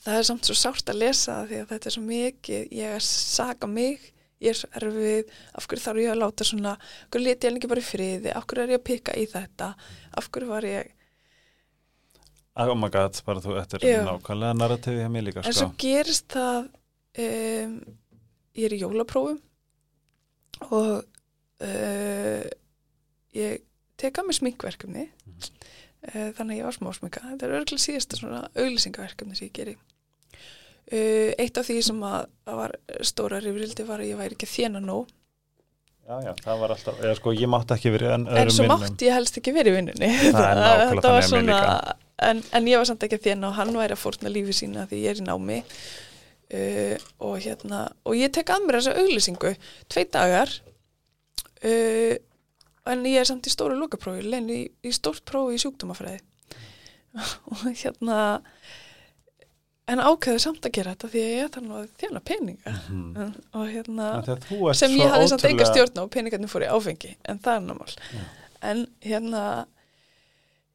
það er samt svo sárt að lesa það því að þetta er svo mikið, ég er saga mig, ég er svo erfið, af hverju þarf ég að láta svona, af hverju leti ég ekki bara í friði, af hverju er ég að pika í þetta, af hverju var ég oh my god, bara þú, þetta er Já. nákvæmlega narratífið hjá mér líka En sko svo gerist það, um, ég er í jólaprófum og uh, ég tek að mér sminkverkefni, Mhm. Uh, þannig að ég var smá sminka. Þetta er örgulega síðasta svona auglýsingaverkefni sem ég geri. Uh, eitt af því sem að, að var stóra rifrildi var að ég væri ekki þjena nóg, já, já, það var alltaf, eða sko ég mátti ekki verið en, en öðrum svo minnum. mátti ég helst ekki verið vinnunni. Þetta var líka. En, en ég var samt ekki þjena og hann væri að fórna lífi sína því ég er í námi uh, og hérna og ég tek að mér þessa auglýsingu tvei dagar uh, en ég er samt í stóru lokaprófi lein í, í stórt prófi í sjúkdómafræði. Og hérna en ákveðu samt að gera þetta því að ég þarf nú að þjána peninga. Mhm. og hérna sem ég hafði samt ótrúlega- stjórn á peningarnir fór í áfengi en það er námál Já. en hérna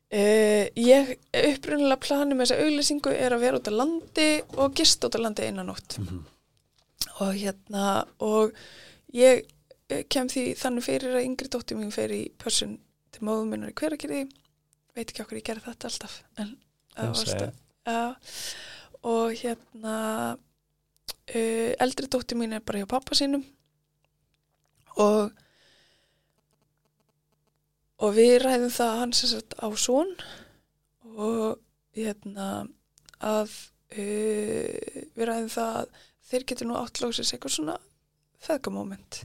Uh, ég upprunnilega plani með þessa auglýsingu er að vera út á landi og gist út á landi einan nótt. Og hérna og ég kem því þannig fyrir að yngri dóttir mín fer í pörsun til móðum minnar í hverakirði veit ekki okkur ég gerði þetta alltaf en Það var ja, og hérna uh, eldri dóttir mín er bara hjá pappa sínum og og við ræðum það sagt á svon og hérna að uh, við ræðum það að þeir getur nú átt lóksins eitthvað svona feðgamóment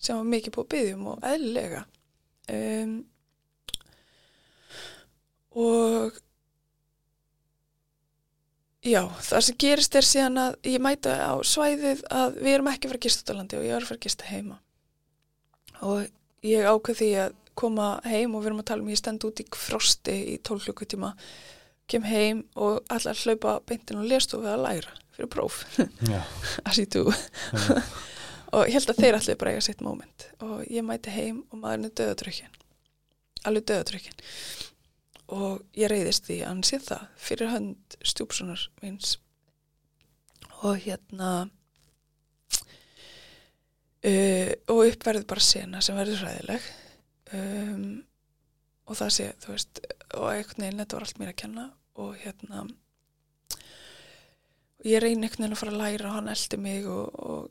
sem var mikið búið að byggjum og eðlilega. Um, og já, það sem gerist er síðan að ég mæta á svæðið að við erum ekki að fara að gista út á landi og ég er að að gista heima. Og ég ákveð því að koma heim og við erum að tala um ég stend út í frosti í 12 klukkutíma kem heim og allar hlaupa beintin og lestu við að læra fyrir próf. You do og ég held að þeir allir bara eiga sitt moment. Og ég mæti heim og maðurinn er döðatrykkin alveg döðatrykkin og ég reyðist því að hann sé það fyrir hönd stjúpsunar míns. Og hérna uh, og uppverði bara sena sem verður hræðileg. Um, og það sé, þú veist og einhvern veginn, þetta var allt mér að kenna. Og hérna ég reyni einhvern veginn að fara að læra og hann eldi mig og, og,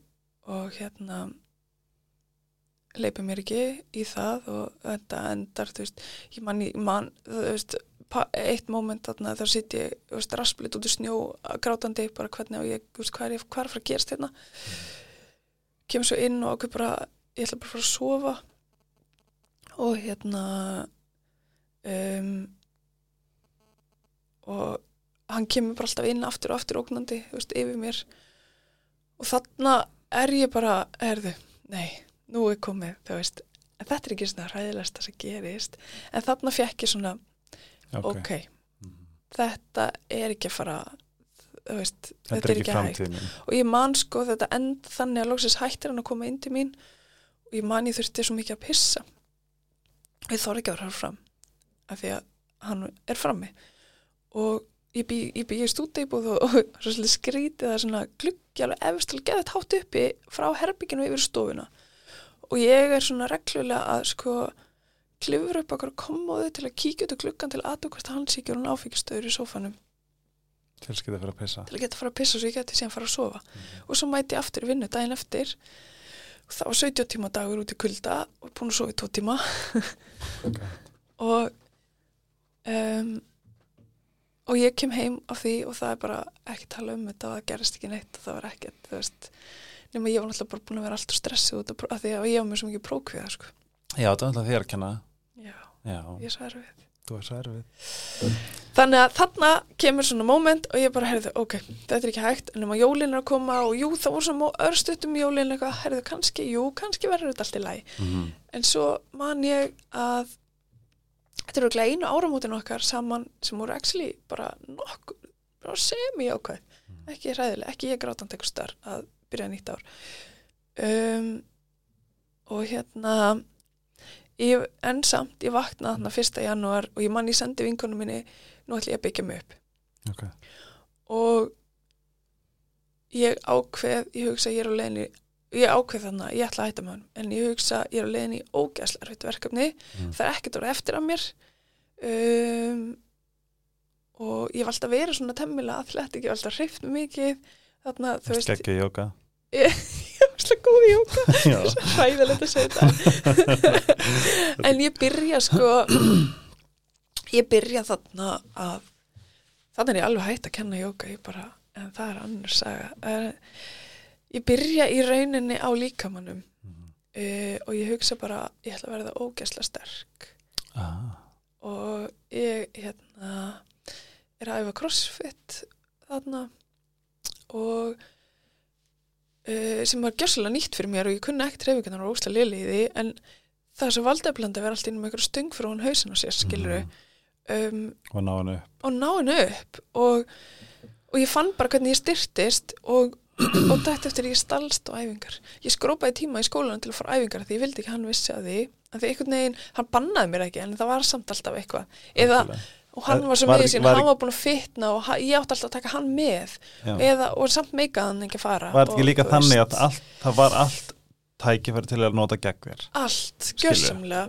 og hérna leipi mér ekki í það og þetta endar, þú veist ég man, ég man þú veist eitt moment þarna þá sitt ég þú veist, rasplit út í snjó grátandi bara hvernig og ég, þú veist, hvað er er að fara að gerast hérna? Kemur svo inn og okkur bara ég ætla bara að fara að sofa. Og hérna um, og hann kemur bara alltaf inn aftur og aftur ógnandi, þú veist, yfir mér. Og þarna er ég bara, erðu, nei nú er komið, þú veist. En þetta er ekki svona hræðilegsta sem gerist. En þarna fekk ég svona, ok, ok, þetta er ekki að fara þú veist, Þetta er ekki framtíð mín. Og ég man sko þetta end þannig að loksins hættir hann að koma inn til mín. Og ég man ég þurfti svo mikið að pissa. Ég þorði ekki að vera fram af því að hann er frammi. Og ég bý, ég bý í stúdeibúð og, og skrítið það svona gluggi alveg efst alveg geðið hátt uppi frá herbygginu yfir stofuna. Og ég er svona reglulega að sko klifur upp okkur komoðu til að kíkja út á gluggan til aðtöku hvort hann sé ekki hún áfengistöður í sófanum. Tilskipta fyrir að pissa. Til að geta að fara að pissa svo ég geti síðan fara að sofa. Og svo mæti ég aftur í vinnu daginn eftir. Og það var 17 tíma dagur út í kulda og búin að sofa í 2 tíma. Og um, og ég kem heim af því og það er bara ekki tala um þetta og það gerist ekki neitt og það var ekkert þú veist, nema ég var náttúrulega bara búin að vera alltaf stressuð út af, því að ég var með svo mikið prókviða sko. Já, þetta er alltaf þér að kenna já, Já, ég svo erfið þú er svo erfið Þannig að þarna kemur svona moment og ég bara, heyrðu, ok, þetta er ekki hægt en um að jólin er að koma og jú, það voru svona örstuttum jólin eitthvað, heyrðu, kannski, jú, kannski verður þetta allt í læg. mm. En svo man ég að þetta eru ekki einu áramótin okkar saman sem voru actually bara nokkur, bara semi ákvæð, ekki hræðilega, ekki ég grátandi eitthvað starf að byrja nýtt ár. Um, og hérna, ég, en samt, ég vaknaði þarna fyrsta janúar og ég man ég sendi vinkonum minni, nú ætlum ég að byggja mig upp. Ok, og ég ákveð, ég hugsa ég er á leiðinni ég ákveð þannig að ég ætla að hætta með hann en ég hugsa ég er á leiðinni í ógæslega erfitt verkefni. Mm. það er ekkert orðið eftir af mér. Um, og ég var alltaf verið svona temmilega athletik, ég var alltaf hreift mikið. Þarna, þú veist, skeggja jóka ég var alltaf góð í jóka Já, hræðilegt að segja þetta en ég byrja sko ég byrja þarna að þannig er ég alveg hægt að kenna jóka ég bara, en það er annars Eh, ég byrja í rauninni á líkamannum Mhm. uh, og ég hugsa bara ég ætla að verða ógæsla sterk. Ah, og ég hérna er að æfa crossfit þarna og uh, sem var gjössalega nýtt fyrir mér og ég kunni ekkert reyfingarnar og ósla lili í því en það sem valdeflandi að vera alltaf inn með einhverju stöng fyrir hún hausin á sér skiluru um, og ná hann upp. og ná henni upp. Og, og ég fann bara hvernig ég styrtist og og dætt eftir ég stalst á æfingar. Ég skrópaði tíma í skólanum til að fara æfingar því ég vildi ekki hann vissi að því. Að því einhvern veginn, hann bannaði mér ekki en það var samt alltaf eitthvað. Eða, og hann var svo Var- með sín, var- hann var búin að fitna og ég átti alltaf að taka hann með. Eða, og samt meikaði hann ekki að fara. Var þetta ekki og, líka þannig að allt, það var allt tækifæri til að nota gegn þér? Allt, gjörsamlega.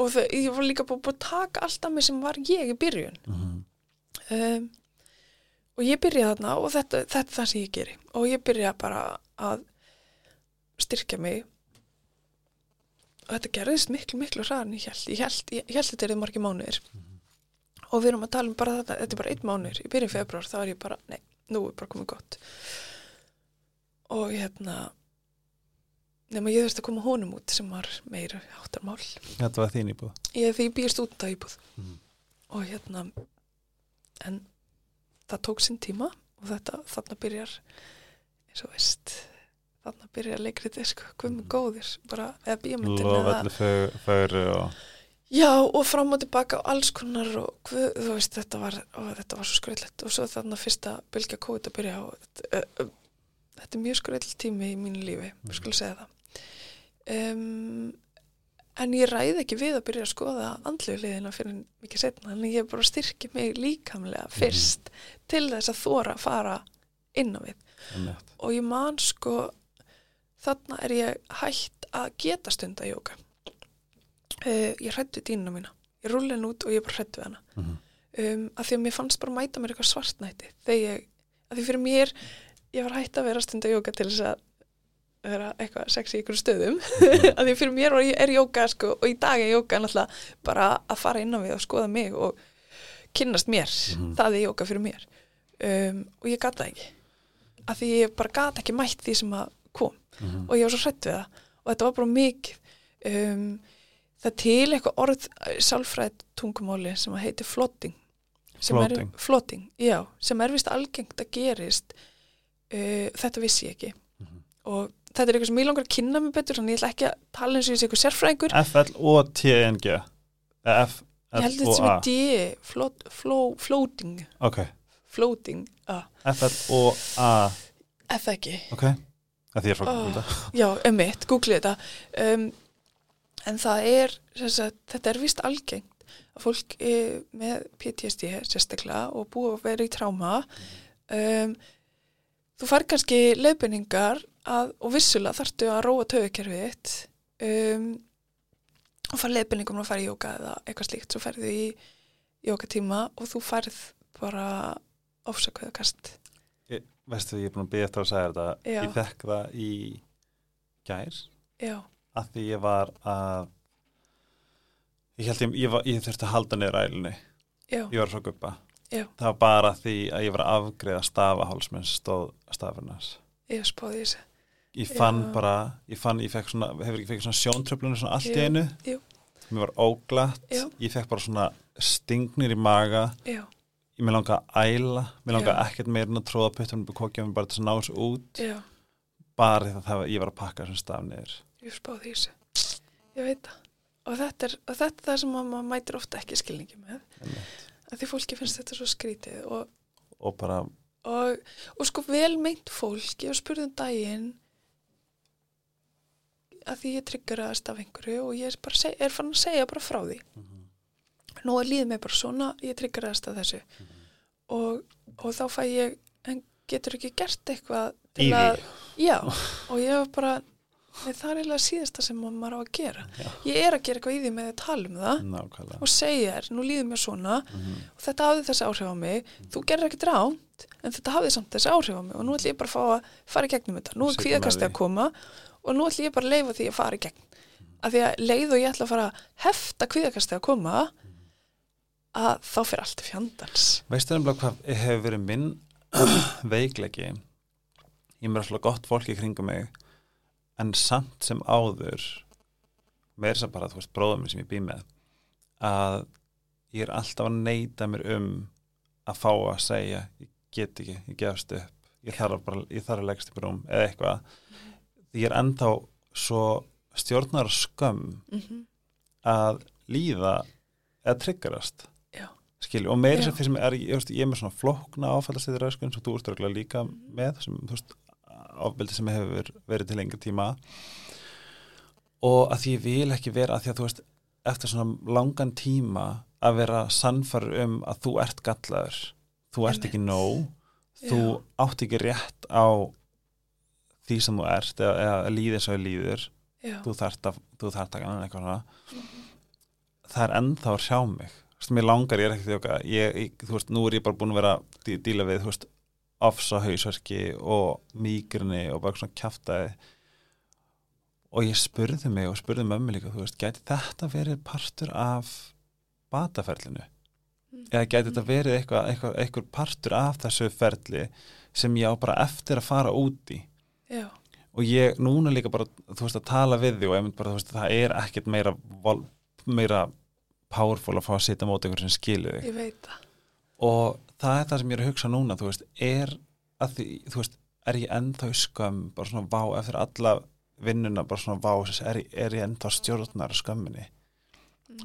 Og það, ég var líka búin að taka allt af mig sem var ég í byrjun. Mhm. um, og ég byrja þarna og þetta, þetta er það sem ég geri. Og ég byrja bara að styrkja mig. Og þetta gerðist miklu, miklu hraðar en ég held ég held, ég, held þetta er margir mánuðir. Og við erum að tala um bara þetta þetta er bara einn mánuður, í byrjun februar þá er ég bara, nei, nú er bara komið gott. Og hérna nema ég þurfti að koma honum út sem var meira áttarmál Þetta var þín íbúð? Ég ég býðist út á íbúð. Mhm. og hérna en það tók sinn tíma og þetta þarna byrjar eins og veist þarna byrjar leikrið sko, hvað með góðir bara, eða bíamöndin Lof eða, öllu fögru og já og fram og tilbaka og alls konar og hvað, þú veist þetta var, og þetta var svo skröðlegt og svo þarna fyrsta bylgja COVID að byrja og þetta, uh, uh, þetta er mjög skröðl tími í mínu lífi, við skulum segja það. Um, en ég ræði ekki við að byrja að skoða andlu liðina fyrir mikið setna en ég bara styrki mig líkamlega fyrst til þess að þóra að fara inn á við. Einmitt. og ég man sko þarna er ég hætt að geta stunda jóka uh, ég hrættu dýnuna mína. Ég rúli henn út og ég bara hrættu við hana. Mhm. um, að því að mér fannst bara mæta mér eitthvað svartnætti þegar ég, að því fyrir mér ég var hætt að vera að stunda jóka til þess að vera eitthvað sexy í ykkur stöðum. Að því fyrir mér er jóka sko, og í dag er jóka náttúrulega bara að fara inn á við og skoða mig og kynnast mér, Mhm. það er jóka fyrir mér. Um, og ég gata ekki. Að því ég bara gata ekki mætt því sem að kom. Mhm. og ég var svo hrætt við það. Og þetta var bara mikið um, það til eitthvað orð sálfræð tungumáli sem að heiti flotting sem Floating. er, flotting, já, sem er vist algengt að gerist uh, þetta vissi ég ekki. Mhm. og þetta er eitthvað sem ég langar að kynna mig betur þannig ég ætla ekki að tala eins og ég sé eitthvað sérfræðingur. F-L-O-T-N-G Eh, F ég held þetta sem er D floating. Floating, ah, F-L-O-A eða ekki. Ok, að því er frá Oh. oh. Já, emitt, googlið þetta. Um, en það er þetta er vist algengt að fólk e, með PTSD sérstaklega og búið að vera í tráma um, þú fær kannski leiðbendingar að, og vissulega þarftu að róa töfukerfið þitt um, og fær leiðbendingum að fara í jóka eða eitthvað slíkt, svo færðu í jókatíma og þú færð bara ofsakveðakast ég, Veistu, ég er búin að byggja eftir að segja þetta. Já. Ég fekk það í gær Já, að því ég var að ég held ég, ég, var, ég þurfti að halda niður ælunni. Ég var svo guppa Já. það var bara því að ég var að afgreða stafaháls minn sem stóð stafurnars ég spáði þessu. Ég fann Já. bara, ég fann, ég fekk svona hefur ekki fekk svona sjóntröflunum svona allt í einu. jú. mér var óglatt, ég fekk bara svona stingnir í maga. Já, ég með langa að æla, mér langa ekkert meira en að tróða puttunum upp í kokja mér bara til að ná þessu út. Bara því að það, ég var að pakka þessum staf niður. Ég spáði þessu. Ég veit það. Og þetta er, og þetta er það sem að maður mætir ofta ekki skilningi með. Einmitt. Því fólki finnst þetta svo skrítið og, og bara, og, og sko vel meint fólk ég var spurð um daginn að því ég tryggaraðast af einhverju og ég er, bara, er fann að segja bara frá því. Nú að líði mig bara svona ég tryggaraðast af þessu. Og, og þá fæ ég en getur ekki gert eitthvað til Í því. að já, og ég var bara Nei, það er eiginlega síðasta sem maður á að gera. Já. Ég er að gera eitthvað í því með að tala um það nákvæmlega og segja þér, nú líður mér svona Mhm. og þetta hafði þessi áhrif á mig, þú gerir ekkert ránt en þetta hafði samt þessi áhrif á mig og nú ætlum ég bara að fá að fara í gegnum þetta. Nú er kvíðakasti að koma og nú ætlum ég bara að leifa því að fara í gegn. Af því að leið og ég ætla að fara að hefta kvíðakasti að koma að þá fyrir allt fjandans. Veistu nefnilega hvað hefur verið en samt sem áður meir sem bara, þú veist, bróðum sem ég bý með að ég er alltaf að neyta mér um að fá að segja ég get ekki, ég gefst upp ég þarf, bara, ég þarf að leggst í brúm eða eitthvað því ég er ennþá svo stjórnar skömm Mm -hmm. að líða eða tryggarast og meiri Já. sem fyrir sem er, ég, ég er með svona flókna áfællastýður öskun sem þú ert líka með sem, þú veist, ofbeldi sem hefur verið til lengri tíma. Og að því ég vil ekki vera að því að þú veist eftir svona langan tíma að vera sannfar um að þú ert gallaður þú ert ekki nóg þú Já. átt ekki rétt á því sem þú ert eða, eða líðir svo líður já, þú þarft að, að gana eitthvað svona. Það er ennþá að sjá mig. Þú veist, mér langar, ég er ekki ég, ég, þú veist, nú er ég bara búin að vera að dí- díla við, þú veist, ofsa hausverki og mýgrunni og bara svona kjaftaði. Og ég spurði mig og spurði mömmu líka, þú veist, gæti þetta verið partur af bataferlinu? Mm. eða gæti þetta verið eitthvað, eitthvað, eitthvað partur af þessu ferli sem ég á bara eftir að fara út í? Já, og ég núna líka bara þú veist að tala við því og ég mynd bara þú veist það er ekkert meira vol, meira powerful að fá að sitja móti ykkur sem skilur þig. Ég veit það. Og það er það sem ég er að hugsa núna þú veist, er að því þú veist, er ég ennþá í skömm bara svona vá eftir alla vinnuna bara svona vá, þess, er, er ég ennþá stjórnar skömminni?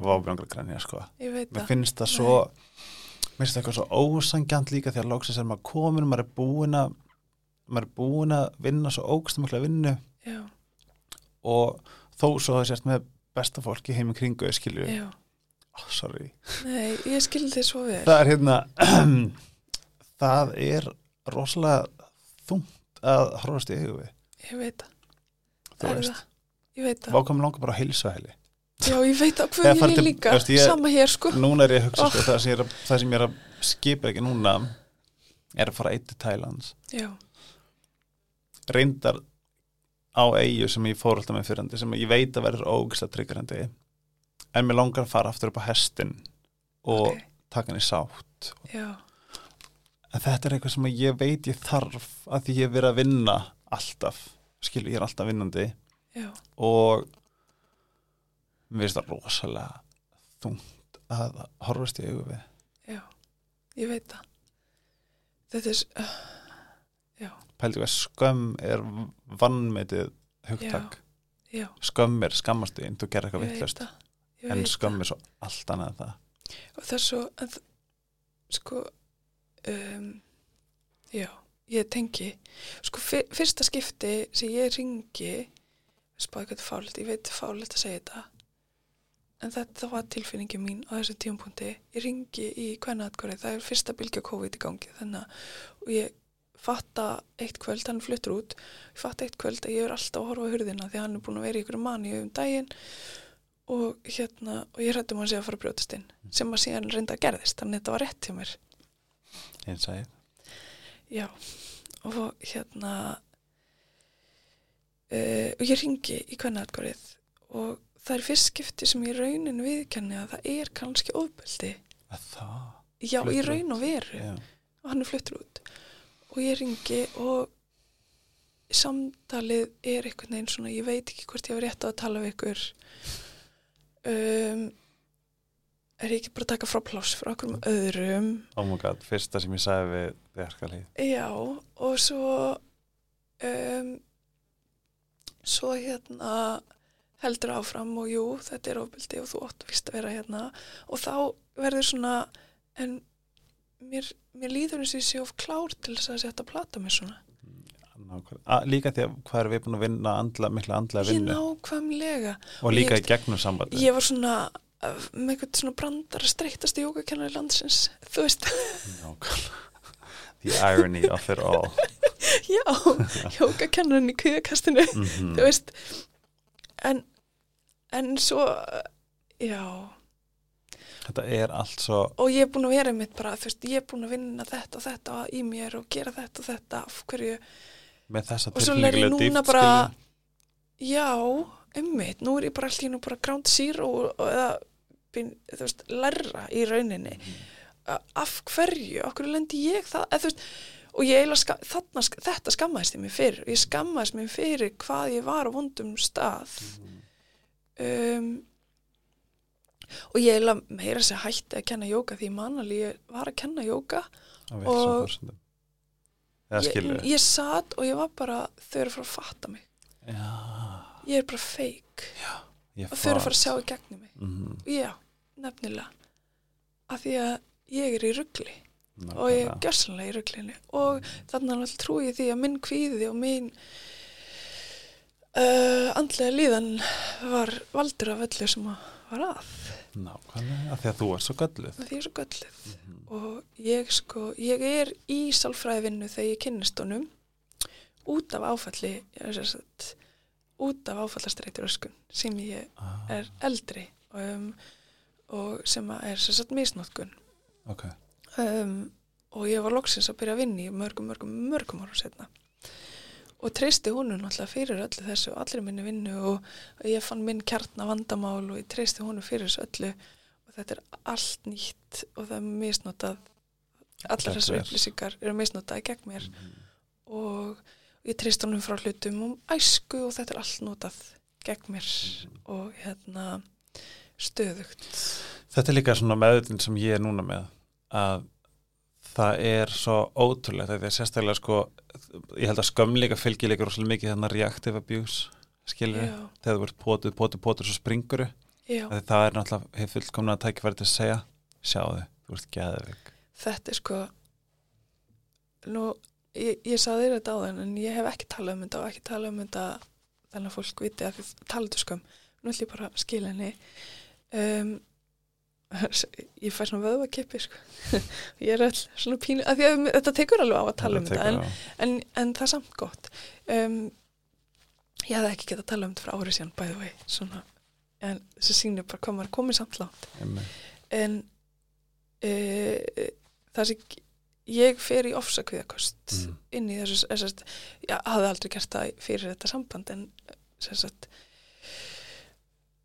Vá bjöngur grænja sko. Ég veit mér finnst það svo mér finnst það eitthvað svo ósangjant líka því að loksins er maður komin maður er búin að maður er búin að vinna svo ógstum mikla vinnu. Já, og þó svo það sést með besta fólki heim í kringu skilju, já, oh, sorry. Nei, ég skildi þið svo vel. Það er hérna það er rosalega þungt að horfast í augu við. Ég veit það, þú er veist, ég veit það, vákom langar bara að heilsa heli. Já, ég veit það. Hvað ég til- líka, ég- sama hér sko. Núna er ég að hugsa Oh. sko, það, sem ég er að, það sem ég er að skipa ekki núna er að fara eitt til Thailands já, reyndar á eigu sem ég fór alltaf með fyrrandi sem ég veit að verður ógislega tryggrandi en mér langar að fara aftur upp á hestin og ok, taka hann í sátt. Já, en þetta er eitthvað sem ég veit ég þarf að því ég hef verið að vinna alltaf, skilu ég er alltaf vinnandi. Já, og mér finnst það rosalega þungt að horfast í augu við. Já ég veit það. Þetta er, uh, já, pældi hvað skömm er vannmetið hugtak. Já skömm er skammastu inn, þú gerir eitthvað vittlust en skömm er svo allt annað en það. Og það er svo þ- sko um, já, ég tengi sko fyr, fyrsta skipti sem ég ringi spáði hvað þetta er fálegt, ég veit fálegt að segja þetta en þetta var tilfinningi mín á þessu tímapunkti. Ég ringi í kvennaðatkværi það er fyrsta bylgja COVID í gangi þannig að ég fatta eitt kvöld, hann fluttur út ég fatta eitt kvöld að ég er alltaf að horfa á hurðina því að hann er búin að vera í ykkur manni um daginn og hérna og ég hrættum að sé að fara að brjótast inn sem að síðan reynda að gerðist þannig að þetta var rétt hjá mér. Eins og ég. Já og hérna uh, og ég ringi í kvennaðarkvarið og það er fyrst skipti sem ég raunin viðkenni að það er kannski ofbeldi. Að það? Já, Fluttur raun og veru. Já. og hann er fluttur út. Og ég ringi og samtalið er einhvern veginn svona ég veit ekki hvort ég var rétt á að tala við ykkur um, er ég ekki bara að taka frá pláss frá okkur um öðrum? Oh my god, fyrsta sem ég sagði við Bjarkalíð já og svo um, svo hérna heldur áfram og jú, þetta er ofbeldi og þú að vist að vera hérna. Og þá verður svona en mér, mér líður eins og ég sé of klár til þess að setja að plata mér svona. Að- líka því að hvað er við búin að vinna andla, mikla andlega ég vinnu? nákvæmlega. Og líka ég- í gegnum sambandi ég var svona uh, með eitthvað svona brandar streytast í jógakennari landsins þú veist, the irony of it all. Já jógakennarin í kvíðakastinu mm þú veist. En, en svo já, þetta er allt svo og ég er búin að vera mitt bara, þú veist, ég er búin að vinna þetta og þetta í mér og gera þetta og þetta. Af hverju, með þessa Og svo læri ég núna dýpt, bara- skilju. já ummitt, nú er ég bara nú bara ground zero eða, þú veist, lærra í rauninni. A- af hverju, hverju lendi ég það, eða þú veist og ég eiginlega, ska, þarna, þetta skammaðist ég mig fyrir. Ég skammaðist mig fyrir hvað ég var á vondum stað. Um, og ég eiginlega meira sér hætti að kenna jóka því mannali ég var að kenna jóka og- ég, ég satt og ég var bara þau eru að fara að fatta mig. Já, ég er bara fake. Ég og þau eru að fara að sjá í gegnum mig. Mm já, nefnilega. Af því að ég er í ruggli og ég er gjössanlega í ruglinni og þannig að trúi ég því að minn kvíði og minn uh, andlega líðan var valdur af öllu sem var að. Nákvæmlega, af því að þú er svo gölluð. Því ég er svo gölluð. Og ég sko, ég er í sálfræðivinnu þegar ég kynnist honum út af áfalli sagt, út af áfallastreitur öskun sem ég ah, er eldri um, og sem er sagt misnótkun Ok, um, og ég var loksins að byrja að vinna í mörgum, mörgum, mörgum árum setna og treysti honum náttúrulega fyrir öllu þessu og allir minni vinnu og, og ég fann minn kjartna vandamál og ég treysti honum fyrir þessu öllu. Og þetta er allt nýtt og það er misnotað. Allar þér. upplýsingar eru misnotaði gegn mér. Og ég treysti honum frá hlutum um æsku og þetta er allt notað gegn mér og hérna stöðugt. Þetta er líka svona meðutin sem ég er núna með að það er svo ótrúlegt þetta er sérstaklega sko ég held að skömmleika fylgir líka rosalega mikið þannig reactive abuse skilur Já. þegar þú ert potuð, potuð, potuð svo springuru Já, það er náttúrulega hefur fullkomna að tækifæri til að segja sjáðu, þú ert geðvik þetta er sko nú, ég, ég saði þér þetta á þenn en ég hef ekki talað um þetta og ekki talað um þetta þannig að fólk viti að þið talaðu skömm. Nú ætlum ég bara að skila henni. Um, ég fæ svona vöðvakippi sko. ég er all svona pínu að að þetta tekur alveg á að tala um þetta en, en, en það er samt gott um, ég hefði ekki getað að tala um þetta frá árið síðan bæðu vei en þessi sýnir bara hvað maður er komið samt langt en uh, það sem ég fer í ofsakviðakost Mm. inn í þessu sagt, ég hafði aldrei gert það fyrir þetta samband en sagt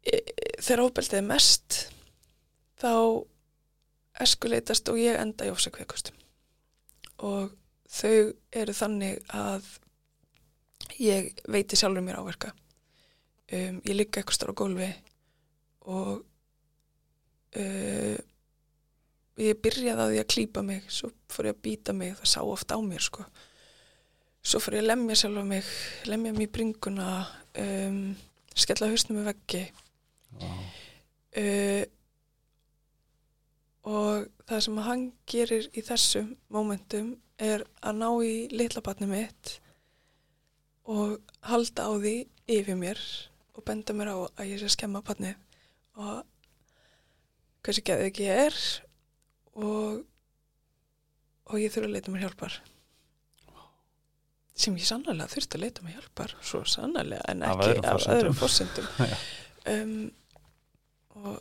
e, þegar óbeldið er mest þá eskuleitast og ég enda í ofsakviðakostum og þau eru þannig að ég veiti sjálfur mér áverka. Um, ég ligga eitthvað stóra á gólfi og uh, ég byrjaði á því að klípa mig svo fór ég að býta mig, það sá oft á mér sko. Svo fór ég að lemja sjálf á mig lemja mig í bringuna um, skella hausnum með veggi. Uh, og það sem hann gerir í þessum momentum er að ná í litla batni mitt og halda á því yfir mér og benda mér á að ég sé að skemma batnið og hversu geðið ekki ég er og og ég þurfa að leita mér hjálpar. Sem ég sannlega þurfti að leita mér hjálpar svo sannlega en ekki af öðrum fórsendum um, og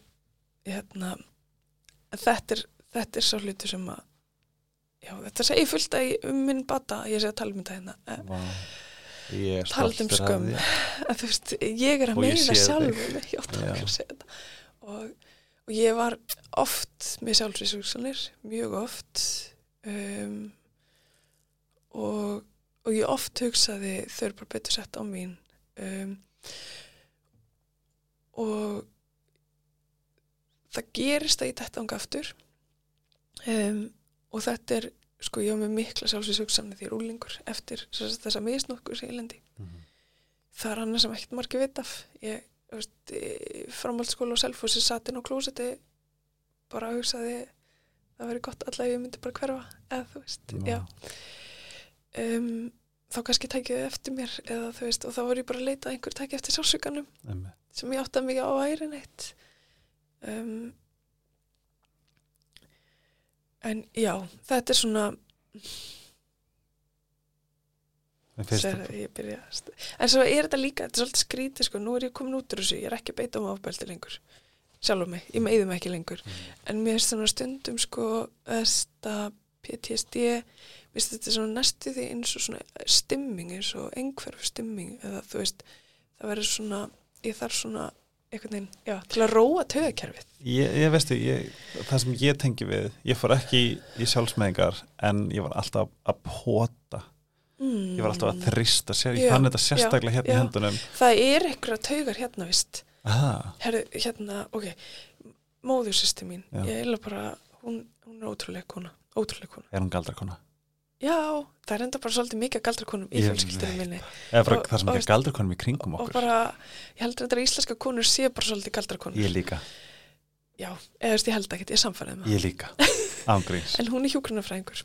hérna þetta er, þetta er svo hlutu sem að já, þetta segir fullt að ég, um minn bata ég að tala um hérna Eh, ég er Talandi um stoltur af skömm. að þú veist, ég er að þig. sjálfur já, takk að segja þetta og, og ég var oft með sjálfsvísugsanir, mjög oft um, og, og ég oft hugsaði þau eru bara betur sett á mín um, og það gerist að ég detta ánga aftur. Um, og þetta er sko ég var með mikla sjálfsvísugsanir því rúlingur eftir sem sagt, þessa misnótkur sem ég lendi. Mhm. það er annað sem ekkert margir veit af. Ég, veist, framhaldsskóla og selfossi satt inn á klósetti bara hugsaði það veri gott allavega ég myndi bara hverfa eða þú veist, já. Um, þá kannski tækið þið eftir mér eða þú veist, og þá var ég bara að leita að einhver tækið eftir Einmitt. sem ég átti að mikið á væri neitt um, en já þetta er svona Sér, þetta- ég byrja að en svo er þetta líka, þetta er svolítið skrítið sko, nú er ég komin út úr þessu, ég er ekki að beita um ofbeldi lengur, sjálf mig, ég meiði mig ekki lengur, en mér finnst svona stundum sko, þetta PTSD, finnst þetta svona næstu því eins og svona stimming, eins og einhverf stimming, eða þú veist, það verður svona, ég þarf svona einhvern veginn, já, til að róa tögakerfið. Ég, ég veistu, ég, það sem ég tengi við ég fór ekki í, í sjálfsmeðingar en ég var alltaf að pota Mm. ég var alltaf að þrista sér, ég fann þetta sérstaklega hérna í já. hendunum Það er einhverja taugar hérna, vist, Aha, Herðu, hérna, ok, móðursýsti mín, Já. ég er bara, hún, hún er ótrúlega kona, ótrúlega kona. er hún galdrakona? Já, það er enda bara svolítið mikið galdrakonum í fjölskyldunum minni. Eða bara Og- það sem og ekki veist- galdrakonum í kringum Og okkur. bara, ég heldur þetta að íslenska konur sé bara svolítið galdrakonur. Ég líka. Já, eða þú veist, ég held ekkert, ég er samfærið með Ég líka, ángríns En hún er hjúkrunarfræðingur.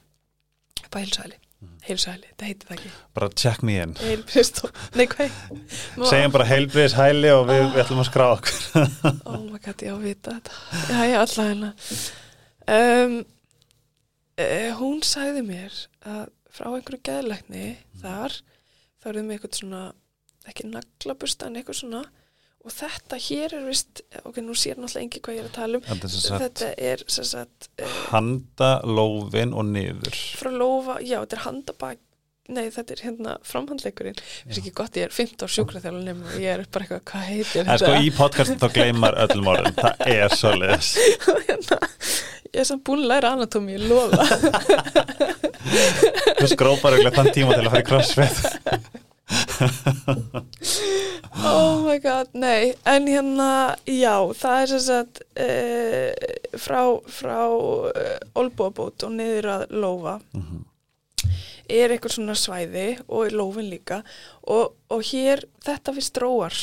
Upp á heilsæli, Mhm. heilsæli, það heitir það ekki. Bara check me in. Segjum bara heilbriðis hæli og við, við ætlum að skrá okkur. Oh my god, ég á að vita þetta. Já, já, alltaf hérna. Um, uh, Hún sagði mér að frá einhverju geðlækni þar þá erum við eitthvað svona ekki naglabusta en eitthvað svona. Og þetta hér er vist ok, nú sér náttúrulega engi hvað ég er að tala um. Þetta er sagt þetta er sem sagt uh, handa, lófin og niður. frá lofa, já, þetta er handabak nei, þetta er hérna framhandleikurinn finnst ekki gott, ég er 15 sjúkraþjálun og ég er bara eitthvað, hvað heitir En sko í podcastin þá gleymar öllum orðum. Það er svoleiðis. Hérna, ég er samt búin að læra anatómi, ég lofa. Þú skrópar eiginlega þann tíma til að fara í crossfit. Oh my god, nei. En hérna, já, það er sem sagt uh, frá, frá uh, olbúabót og niður að lofa Mhm. er eitthvað svona svæði og lófin líka. Og, og hér, þetta við stróar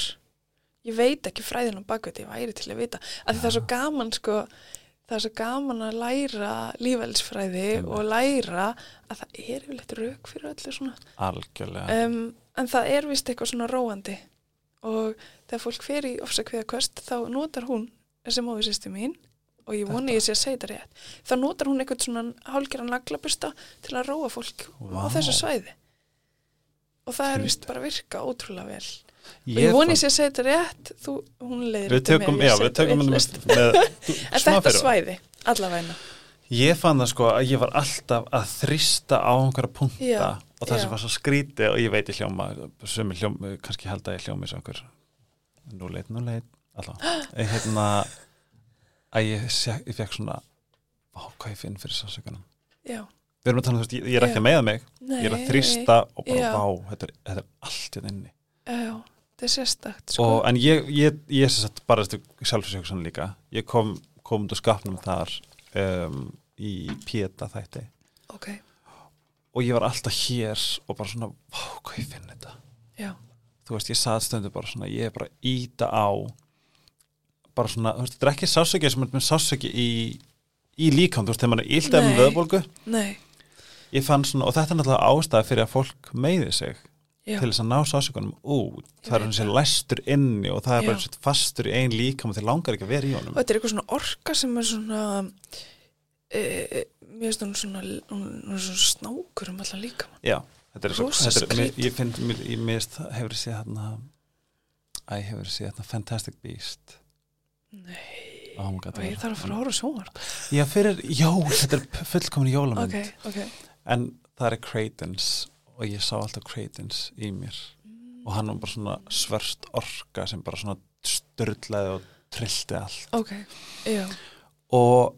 ég veit ekki fræðin á bakveit ég væri til að vita, af því það er svo gaman sko, það er svo gaman að læra lífælsfræði og læra að það er yfirleitt rauk fyrir öllu svona. Algjörlega. Um, en það er vist eitthvað svona róandi. Og þegar fólk fer í ofsakviða kvöst þá notar hún þessi móðu sýstu mín og ég voni ég sé að segja þetta rétt þá notar hún eitthvað svona hálgeran naglabusta til að róa fólk Vá. á þessu svæði. Og það er vist bara að virka ótrúlega vel og ég voni ég sé að segja þetta rétt þú, hún leiðir Við tökum, já, við tökum með, með þetta svæði, allavegna Ég fann það sko að ég var alltaf að þrista á einhverja punta Já, og það já. sem var svo skríti og ég veit ég hljóma sem ég hljóma, kannski held að ég hljóma eins og einhver nú leit, nú leit alltaf, hérna að ég, ég fekk svona hvað ég finn fyrir sásökunum já, við erum að tala um þú veist, ég, ég er ekki að meða mig nei, ég er að þrista og bara vá, þetta er, þetta er allt hérna inni. Já, já, þetta er sérstakt sko. og, en ég, ég, ég er sem sagt bara sjálfsöksun líka. Ég kom, kom úr skapnum þar um, í Pieta þætti. Ok, og ég var alltaf hér og bara svona, vá, hvað ég finn þetta. Já, þú veist, ég satt stundu bara svona ég er bara íta á bara svona, þú veist, þetta er ekki sásöki sem er með sásöki í, í líkam þú veist, þegar maður er ílt af með vöðbólgu nei. Ég fann svona, og þetta er náttúrulega ástæða fyrir að fólk meiði sig já, til þess að ná sásökunum út. Ég það er sér læstur inni og það er bara Já. sett fastur í ein líkam og þeir langar ekki að vera í honum. Og þetta er eitthvað svona orka sem er svona e, mér finnst hún svona, er svona snákur um allan líka já, þetta er, svo, Rosa þetta mér, skrítið. ég finn, ég mist hefur séð hérna æ, hefur séð hérna Fantastic Beast. Nei, oh God, og ég þarf að fara að horfa sjónvar já, fyrir, já, þetta er fullkomin jólamynd. Ok, ok. En það er Creightons og ég sá alltaf Creightons í mér. Og hann var bara svona svörst orka sem bara svona störlaði og trillti allt. Ok, já, og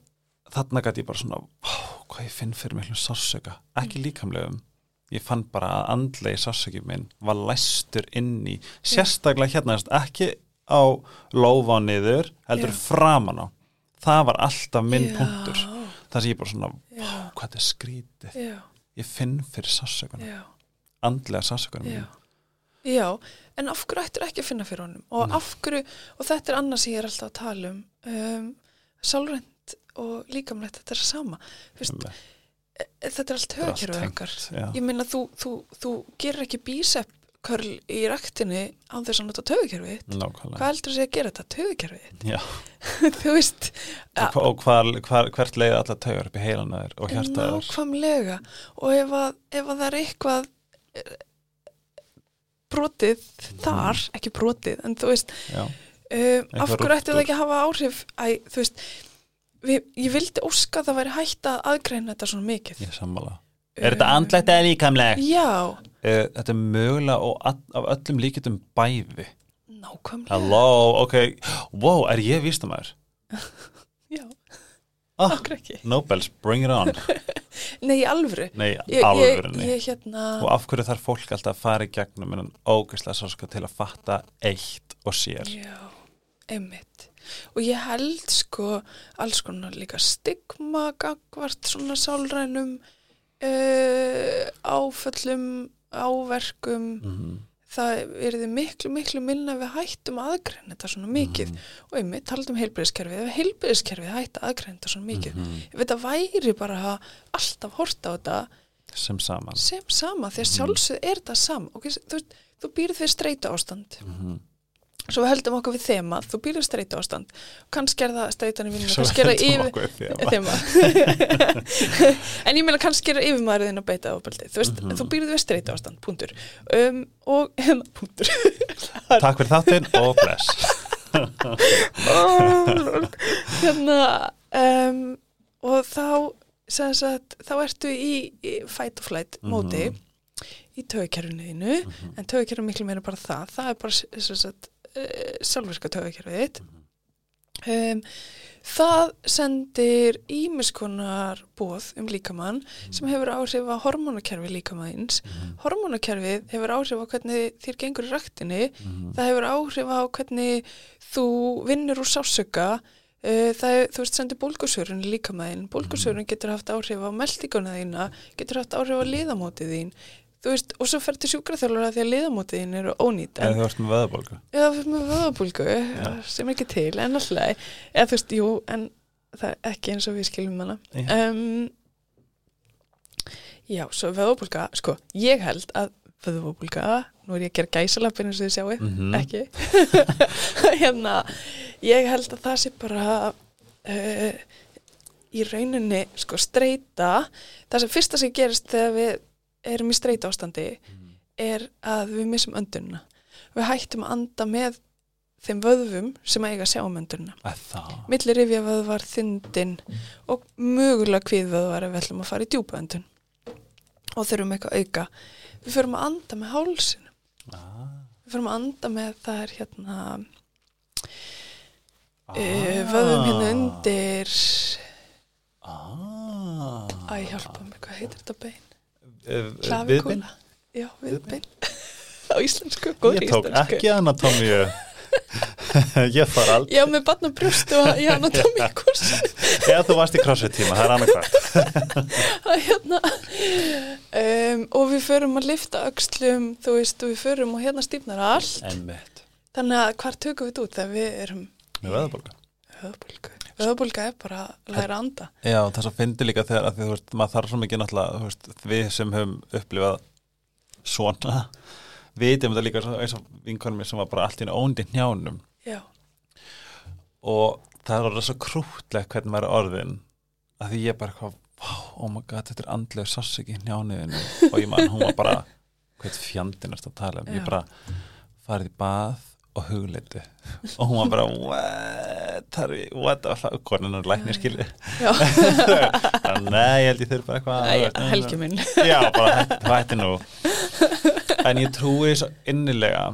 þarna gæti ég bara svona hvað ég finn fyrir miklu sársöka ekki líkamlegum. Ég fann bara að andlegi sársöki minn var læstur inn í sérstaklega hérna, ekki á lófa og niður, heldur Já. framan á. Það var alltaf minn já, punktur. Þar sem ég bara svona, hvað þetta er skrítið. Já, ég finn fyrir sársökunum já. Andlega sársökunum Já. Já, en af hverju ættir ekki að finna fyrir honum? Og Nei. af hverju, og þetta er annars sem ég er alltaf að tala um, um sálrænt og líkamlegt þetta er sama, Fyrst, þetta er allt Þetta er allt höfkerfið tengt, okkar. ég minna þú, þú, þú gerir ekki bísepp körl í ræktinni án þess að nota. Nákvæmlega. hvað heldur þess að gera þetta? Já. þú veist Og, og hvar, hvar, hvert leiði allar taugar upp í heilan þær og hjartaður nákvæmlega og ef að, ef að það er eitthvað eh, brotið Mhm. þar, ekki brotið en þú veist, um, af hverju ætti það ekki að hafa áhrif æ, þú veist við, ég vildi óska að það væri hægt að aðgreina þetta svona mikið ég sammála. Er þetta andlegt eða líkamlegt? Já, Uh, þetta er mögulega og af öllum líkitum bæði. nákvæmlega Halló, ok, wow, er ég vístamæður? Já, Ah, okkur ekki Nobels, bring it on. Nei, alvöru Nei, ég, ég, ég hérna Og af hverju þarf fólk alltaf að fara í gegnum en ógæslega sáska til að fatta eitt og sér? Já, einmitt. Og ég held sko alls konar líka stigma gagvart svona sálrænum uh, áföllum, áverkum. Mm það er þið miklu, miklu minna við hættum aðgreina þetta svona mikið Mhm. og einmitt talað um heilbriðiskerfið ef heilbriðiskerfið hætti aðgreina þetta svona mikið Mhm. ef þetta væri bara alltaf horta á þetta sem saman sem sama, því að Mhm. sjálfsögð er þetta sam og þú, þú býrð við streyta ástand Mhm. Svo við heldum okkur við þema. Þú við streyta ástand kannski er það streytan í vinninu kannski er það yfir þema. en ég meina kannski er yfirmaðurinn að beita ábeldi þú veist, Mhm. þú býrð við streyta ástand, punktur. Um, og hérna, punktur. Takk fyrir þáttinn og bless. Oh, hérna um, og þá sagt, þá ertu í, í fight or flight móti Mhm. í tögukerfinu en tögukerfinu er miklu meira bara það. Það er bara sagt, uh, sjálfvirka tögukerfið þitt. Um, það sendir ímiskonar bóð um líkamann sem hefur áhrif á hormónakerfi líkamanns hormónakerfið hefur áhrif á hvernig þér gengur í raktinni það hefur áhrif á hvernig þú vinnur úr sásöka Uh, það þú veist, sendir bólgusörun í líkamæðin, bólgusörun getur haft áhrif á meldinguna þína, getur haft áhrif á liðamótið þín, þú veist, og svo fer til sjúkraþjálfara því að liðamótið þín eru ónýtt, Eða en þú ert með veðabólgu eða þú veist með vöðabólgu sem er ekki til, en alltaf eða þú veist, jú, en það er ekki eins og við skiljum hana. Já. um, já, svo vöðabólga sko, ég held að vöðabólga, nú er ég að gera gæsalapin eins og þið sjáu, Mhm. ekki. Hérna, ég held að það sé bara uh, í rauninni sko streyta það sem fyrsta sem gerist þegar við erum í streyta ástandi er að við missum öndunna við hættum að anda með þeim vöðvum sem eiga að sjá um Það millir rifja vöðvar þindin og mögulega hvið vöðvar ef við ætlum að fara í djúpa öndun og þurfum eitthvað að auka við förum að anda með hálsinu ah. við förum að anda með það er hérna Ah. uh, vöðum hérna undir ah. Æ, hjálpa mér, hvað heitir þetta bein? Eh, Viðbin Klavikúla? Já, viðbein. Á íslensku, góður Ég tók íslensku. ekki anatómíu Ég far aldrei Já, með barna brjóst og ég anatómi kursu. Eða þú varst í crossfit tíma, það er annað hvað hérna. um, og við förum að lifta öxlum, þú veist, við förum og hérna stífnar allt. Þannig að hvar tökum við þetta út þegar við erum Með veðabólgu höfbólgu? Höfbólga er bara að læra að anda. Já, það svo fyndi líka þegar að því, þú veist, maður þarf svo mikið náttúrulega, veist, við sem höfum upplifað svona, vitum þetta líka eins og vinkonum sem var bara allt í óndi njánum Já, og það er orðið svo krútlega hvernig maður er orðin að því ég bara wow, oh my god, þetta er andlega sássiki í njániðinu og ég man, hún var bara, hvað fjandinn er þetta að tala um, ég bara farið í bað og hugleiti og hún var bara, what, er, what, alltaf, konan er læknir já, Nei, ég held ég þurfi bara eitthvað helgi minn. Já, bara hætti, nú. En ég trúi svo innilega.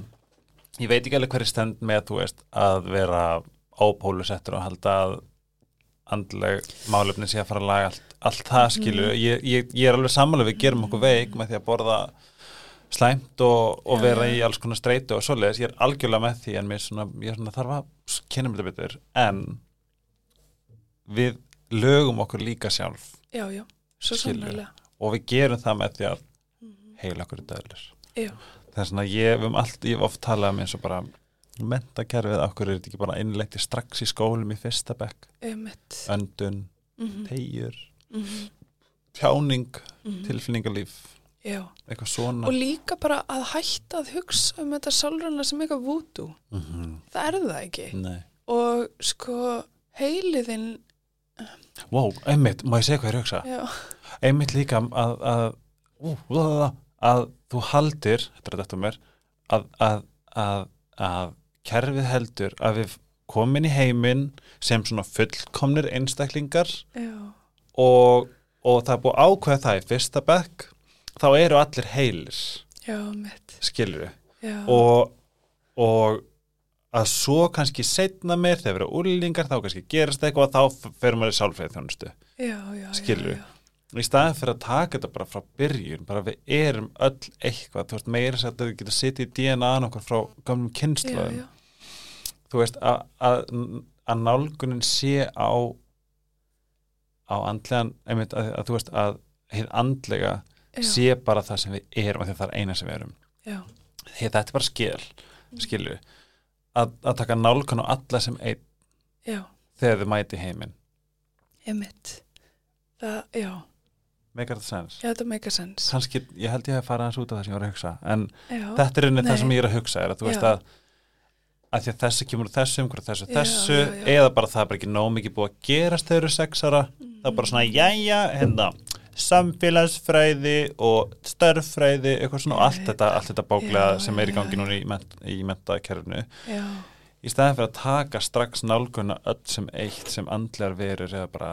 Ég veit ekki alveg hverju stend með þú veist að vera ópólusettur og halda að andleg málefni sé að fara að laga allt, allt það skilu ég, ég, ég er alveg sammála við gerum okkur veik með því að borða slæmt og, og vera í alls konar streitu og svoleiðis, ég er algjörlega með því en mér svona, ég er svona þarf að kynna mér þetta betur. En við lögum okkur líka sjálf. Já, já, svo sannlega. og við gerum það með því að heila okkur döðlur Já, það er svona ég hef um allt, ég hef oft talað um eins og bara mentakerfið, okkur er þetta ekki bara innleikti strax í skólum í fyrsta bekk? Öndun, Mm tegjur tjáning, tilfinningalíf. Já, eitthvað svona og líka bara að hætta að hugsa um þetta sálrana sem eitthvað vútu. mm Það er það ekki. Nei. Og sko, heiliðinn, wow, einmitt, má ég segja hvað ég er hugsa? Já, einmitt líka að að, að, að þú haldir þetta er þetta mér að, að, að, að kerfið heldur að við komin í heiminn sem svona fullkomnir einstaklingar og, og það er búið að ákveða það í fyrsta bekk þá eru allir heilir já, skilur já, og, og að svo kannski setna mér þegar við erum úrlingar þá kannski gerist eitthvað þá f- fer maður í sálfræði þjónustu skilurðu? já, í staðin fyrir að taka þetta bara frá byrjun bara við erum öll eitthvað þú veist meira sér að við getum setið í DNA-n okkar frá gamlum já, þú veist að, að, að nálgunin sé á á andlegan einmitt, að, að þú veist að hér andlega já, sé bara það sem við erum að það er eina sem við erum. Já, Því þetta er bara skil, skilju að, að taka nálgun á alla sem einn já, þegar þið mæti heiminn. Emitt það, já, meikar þetta sens? já, þetta make a sense. Kanski, ég held ég að fara aðeins út af það sem ég var að hugsa en já, þetta er einnig það sem ég er að hugsa er að þú veist Já. að að þessi kemur þessu, umhverju þessu, Já, þessu já, já. eða bara það er bara ekki nóg mikið búið að gerast þegar þau eru sexara það er bara svona, jæja, hérna samfélagsfræði og störffræði, eitthvað svona og allt þetta, allt þetta bóklega Já, sem er í gangi núna í, ment, í mentakerfinu já, í staðin fyrir að taka strax nálguna öll sem eitt sem andlegar verur eða bara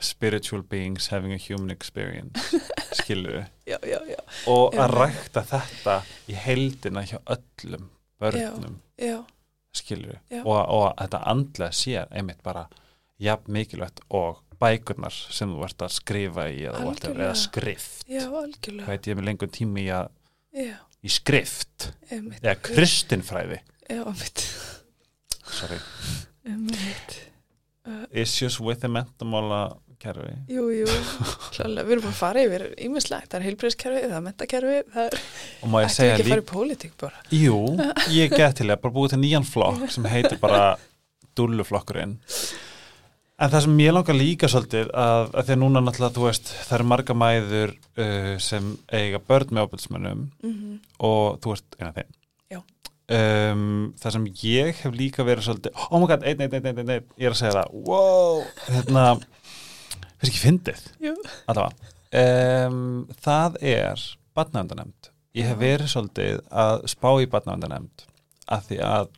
spiritual beings having a human experience skilur já, já, já, og að rækta þetta í heildina hjá öllum börnum já, skilur Já. og, og að þetta andlega sé einmitt bara jafn mikilvægt og bækurnar sem þú ert að skrifa í eða, að- eða Algjörlega. skrift. Já, algjörlega. Hvað heit ég með lengur tími í, að, í skrift? Emitt eða kristinfræði? Já, emitt, sorry. Emitt issues with the mentamála kerfi. Jú, jú, klálega, við erum að fara yfir ímislegt, það er heilbreyðskerfi, það er mentakerfi það er, við segja ekki að fara í pólitík bara? Jú, ég get til að bara búið til nýjan flokk sem heitir bara dulluflokkurinn en það sem ég langar líka svolítið að, að því að núna náttúrulega þú veist það eru marga mæður uh, sem eiga börn með ábyrðsmönnum mm og þú ert eina þeim. Já. um, það sem ég hef líka verið svolítið oh my god, einn, einn, einn, einn, einn ég er að segja það, wow hérna, finnst ekki fyndið? Jú, allavega. Um, það er barnavendanemnd ég hef verið svolítið að spá í barnavendanemnd af því að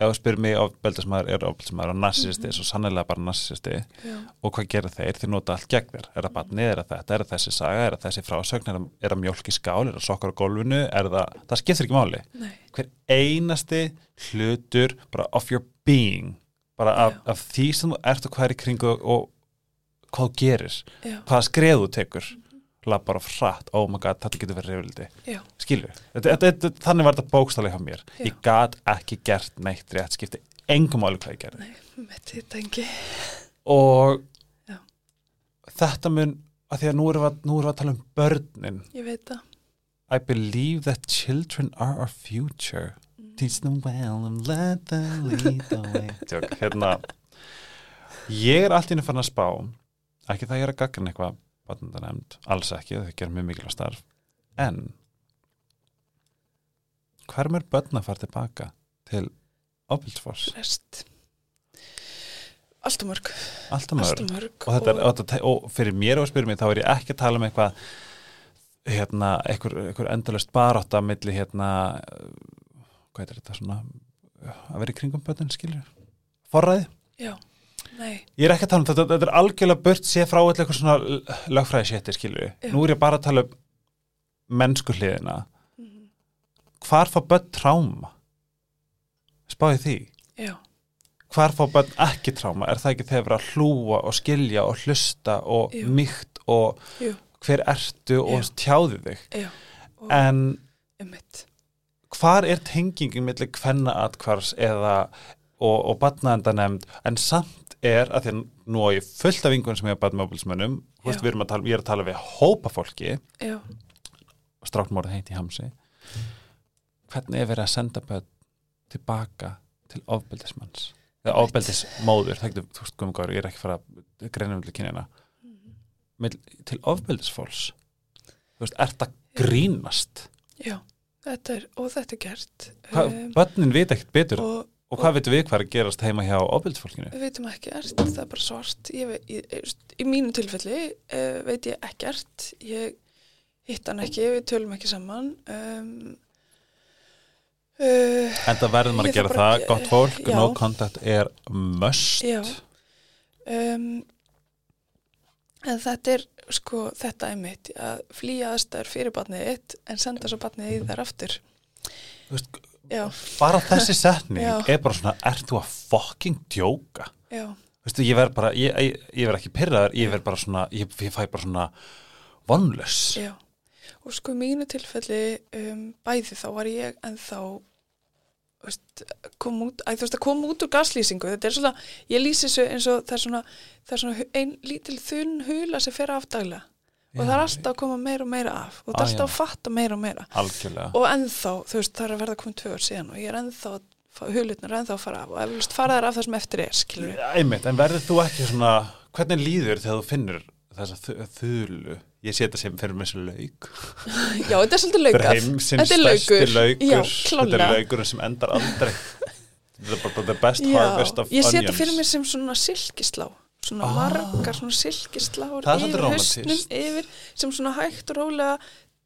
ef þú spyrir mig ofbeldismæður er ofbeldismæður og narsisisti, svo sannlega bara narsisisti já, og hvað gerir þeir? Þeir nota allt gegn þér. Er það barnið, er það þetta, er það þessi saga? Er það þessi frásögn, er það, það mjólk í skál? Er það sokkar á gólfinu, er það það skiptir ekki máli. Nei, hver einasti hlutur bara of your being bara af, af því sem þú ert og hvað er í kringu og, og hvað gerir já, hvaða skref þú tekur lappar of hratt, oh my god, þetta getur verið reyfildi skilur, þannig var þetta bókstallega hjá mér. Já. ég gat ekki gert neitt rétt skipti engum máli hvað ég gerði. Nei, þetta engi. Og Já. þetta mun að því að nú erum við, nú erum við að tala um börnin. Ég veit það. I believe that children are our future. Teach them well and let them lead the way. Tjók, hérna. Ég er allt í henni fann að spá ekki það ég er að gagna eitthvað barnandanemnd, alls ekki, þau gerum mjög mikilvæg starf. En hver mér börn að fara tilbaka til ofbilsfors, rest allt og mörg. Alltaf allt mörg. Og og, er, og, og fyrir mér og spyrir mig þá er ég ekki að tala um eitthvað hérna, einhver endalust barátta milli hérna hvað er þetta svona að vera í kringum bötun, skilur forræði, já, nei, ég er ekki að tala um þetta þetta er algjörlega burt séð frá eitthvað svona lögfræði sétti, skilur Já. nú er ég bara að tala um mennsku hliðina Mhm. hvar fá börn tráma spáði því já, hvar fá börn ekki tráma er það ekki þegar að hlúa og skilja og hlusta og Jú. mýkt og Jú. hver ertu og Já. tjáði þig já en einmitt, hvar er tengingin millir kvenna atkvars eða og, og batnaendanemnd en samt er að því að nú á ég fullt af vingun sem að tala, ég er að tala við hópa fólki. Já, strákmórið heiti í hamsi. Hvernig er verið að senda börn tilbaka til ofbeldismanns? Eða ofbeldismóður getur, þú veist, komum góður, ég er ekki fara að greina um kynina Mill, til ofbeldisfólks þú veist, ert að grínast. Já þetta er, og þetta er gert. Hva, um, börnin vita ekkert betur og, og hvað veitum við hvað er að gerast heima hjá ofbeldisfólkinu? Við veitum ekkert, það er bara svart. Ég, veit- ég, ég, í mínu tilfelli uh, veit ég ekkert. Ég hitt hann ekki, við tölum ekki saman. Um, uh, en það verður maður að gera bara það, að- gott fólk já. no contact er must. Já. Um, En þetta er sko þetta er mitt. Að flýja aðstæður fyrir barnið þitt en senda svo barnið í þær aftur. Þú veist, Já, bara þessi setning Já. er bara svona, ert þú að fucking djóka? Já, Veistu, ég verð bara, ég, ég, ég verð ekki pyrraður, ég verð bara svona, ég, ég fæ bara svona vonlös. já. Og sko mínu tilfelli um, bæði þá var ég en þá veist, kom út, æ, þú veist að koma út úr gaslýsingu. Þetta er svona, ég lýsi þessu eins og það er svona, það er svona ein lítil þunn hula sem fer af daglega og það er alltaf að koma meira og meira af. Og það Ah, er alltaf já. að fatta meira og meira. Algjörlega. Og ennþá, þú veist, það er að verða komið tvö ár síðan og ég er ennþá hulutnur er ennþá að fara af. Og eflust fara þær af það sem eftir er skilur við, einmitt, en verður þú ekki svona hvernig líður þegar þú finnur þessa þu- þulu? Ég sé þetta sem fyrir með þessu lauk. Já, þetta er svolítið þetta er heimsins Þetta stærsti laukur. laukur. Já, þetta klárlega. er laukurinn sem endar aldrei. Þetta er bara the best já, harvest of ég sé onions. þetta fyrir mér sem svona silkislá svona Ah. margar svona svolítið yfir rómantískt. yfir sem svona hægt og rólega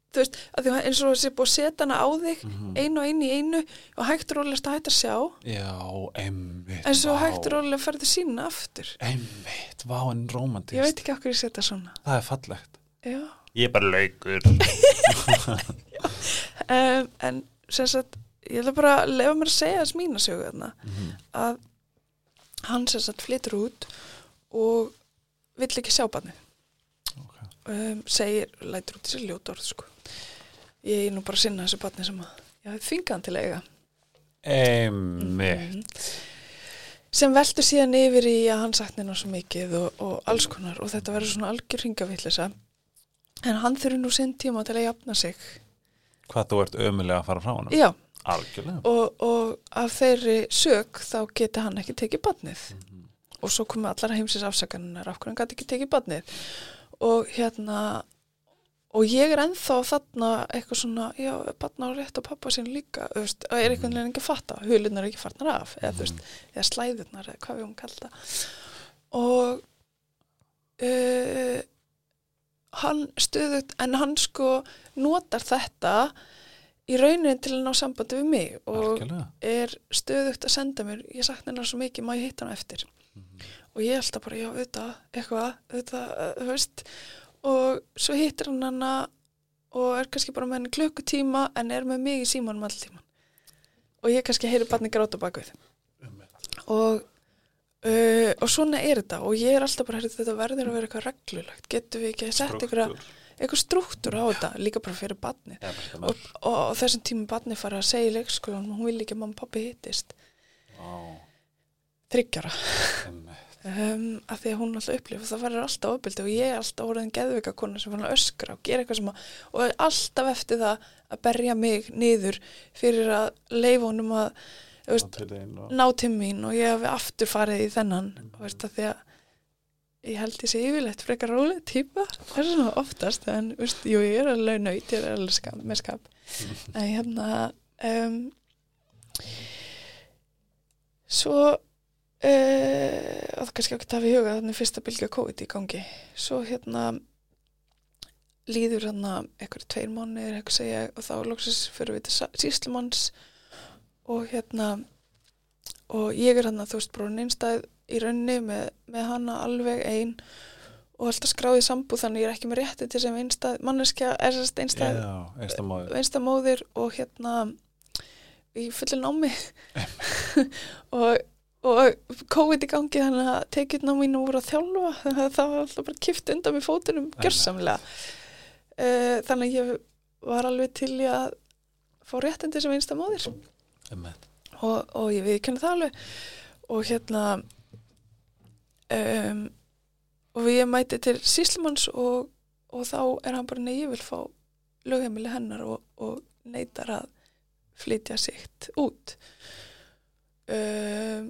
þú veist, að því að eins og þessi búið að setja hana á þig Mhm. einu og einu í einu og hægt og rólega að hægt að sjá já, einmitt en svo vá. hægt og rólega ferði sína aftur einmitt, vá, en ég romantist veit ekki okkur ég setja svona það er fallegt já ég er bara laukur um, en sem sagt ég ætla bara að lefa mér að segja þess mína sögu þarna Mhm. að hann sem sagt flytur út og vill ekki sjá barnið. Ok. um, segir, lætur út þessi ljótorð sko. ég er nú bara að sinna þessu barni sem að ég hef þvingað hann til eiga. Einmitt. Mhm. sem veldur síðan yfir í að hann sakni hennar svo mikið og, og alls konar og þetta verður svona algjör hringavillisa en hann þurfi nú sinn tíma til að jafna sig. Hvað þú ert ömulega að fara frá hann já, og, og af þeirri sög þá geti hann ekki tekið barnið. Mhm. Og svo komu allar heimsins afsakaninnar af hvernig hann gæti ekki tekið barnið? Og hérna og ég er ennþá þarna eitthvað svona, já, barna á rétt á pappa sín líka, veist, og er einhvern veginn ekki fatta? Hulunar er ekki farnar af, eða þú veist eða slæðurnar, eða hvað við hún kalda og uh, hann stöðut en hann sko notar þetta í raunin til að ná sambandi við mig og algjörlega. er stöðugt að senda mér ég sakna hennar svo mikið, má ég hitta hann eftir Mhm. og ég held að bara, já, auðvitað eitthvað, auðvitað, uh, þú veist. Og svo hittir hann hana og er kannski bara með henni klukkutíma en er með mig í símanum all tíman og ég kannski heyri barni gráta á bakvið og uh, og svona er þetta. Og ég er alltaf bara, heyrðu, þetta verður að vera eitthvað reglulegt. Getum við ekki sett eitthvað, eitthvað struktúr. á þetta? Líka bara fyrir barni og, og, og þessum tíma barni fara að segja í leikskólan hún vil ekki að mamma og pappi hittist þryggjara um, af því að hún alltaf upplifa það verður alltaf ofbeldi og ég er alltaf orðin geðvika kona sem fann að öskra og gera eitthvað sem að og alltaf eftir það að berja mig niður fyrir að leifa honum að veist, ná til mín og ég hef aftur farið í þennan. Og veist að því að ég held ég sé yfirleitt frekar róleg típa. Það er svona oftast en veist, jú, ég er alveg nöyt, ég er alveg skap, með skap. En hérna um, svo uh, og það kannski ekki tafi í huga þannig fyrsta bylgja COVID í gangi. Svo hérna líður hérna eitthvað tveir mánuðir eitthvað segja og þá loksins fyrir við til síslumanns og hérna og ég er hann að þú veist bróðin einstæð í raunni með, með hana alveg ein og alltaf skráðið sambúð þannig ég er ekki með rétti til sem einstæð manneskja er sérst einstæð Já, einstamóður einstæð móðir og hérna í fullin námi. Og, og COVID í gangi þannig að tekjurna mínu voru að þjálfa þannig að það var alltaf bara kift undan með fótunum gjörsamlega. Uh, þannig að ég var alveg til í að fá réttindi sem einstæð móðir. Og, og ég viðkenni það alveg. Og hérna um, og við mæti til síslumanns og, og þá er hann bara nei, ég vil fá lögheimili hennar og, og neytar að flytja sitt út. Um,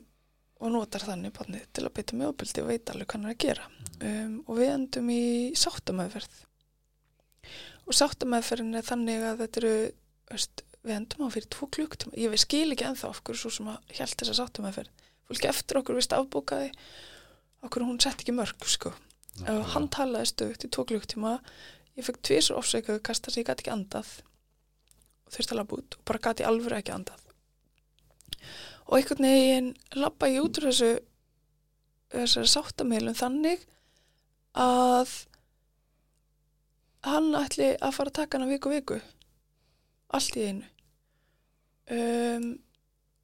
og notar þannig barnið til að beita með opildi og veit alveg hvað hann er að gera. Um, og við endum í sáttamæðferð og sáttamæðferðin er þannig að þetta eru veist, við endum á fyrir tvo klukktíma ég veist skil ekki ennþá okkur svo sem að hjælt þessa sáttamæðferð fólki eftir okkur vist afbókaði okkur hún sett ekki mörg sko. Og hann talaði stöðugt í tvo klukktíma ég fekk tvisur ofsveikuðu kasta sem ég gæti ekki andað. Og þurfti að labba út og bara gæti alveg ekki andað og einhvern veginn labba ég út úr þessu þessari sáttamilum þannig að hann ætli að fara að taka hana viku viku allt í einu. Um,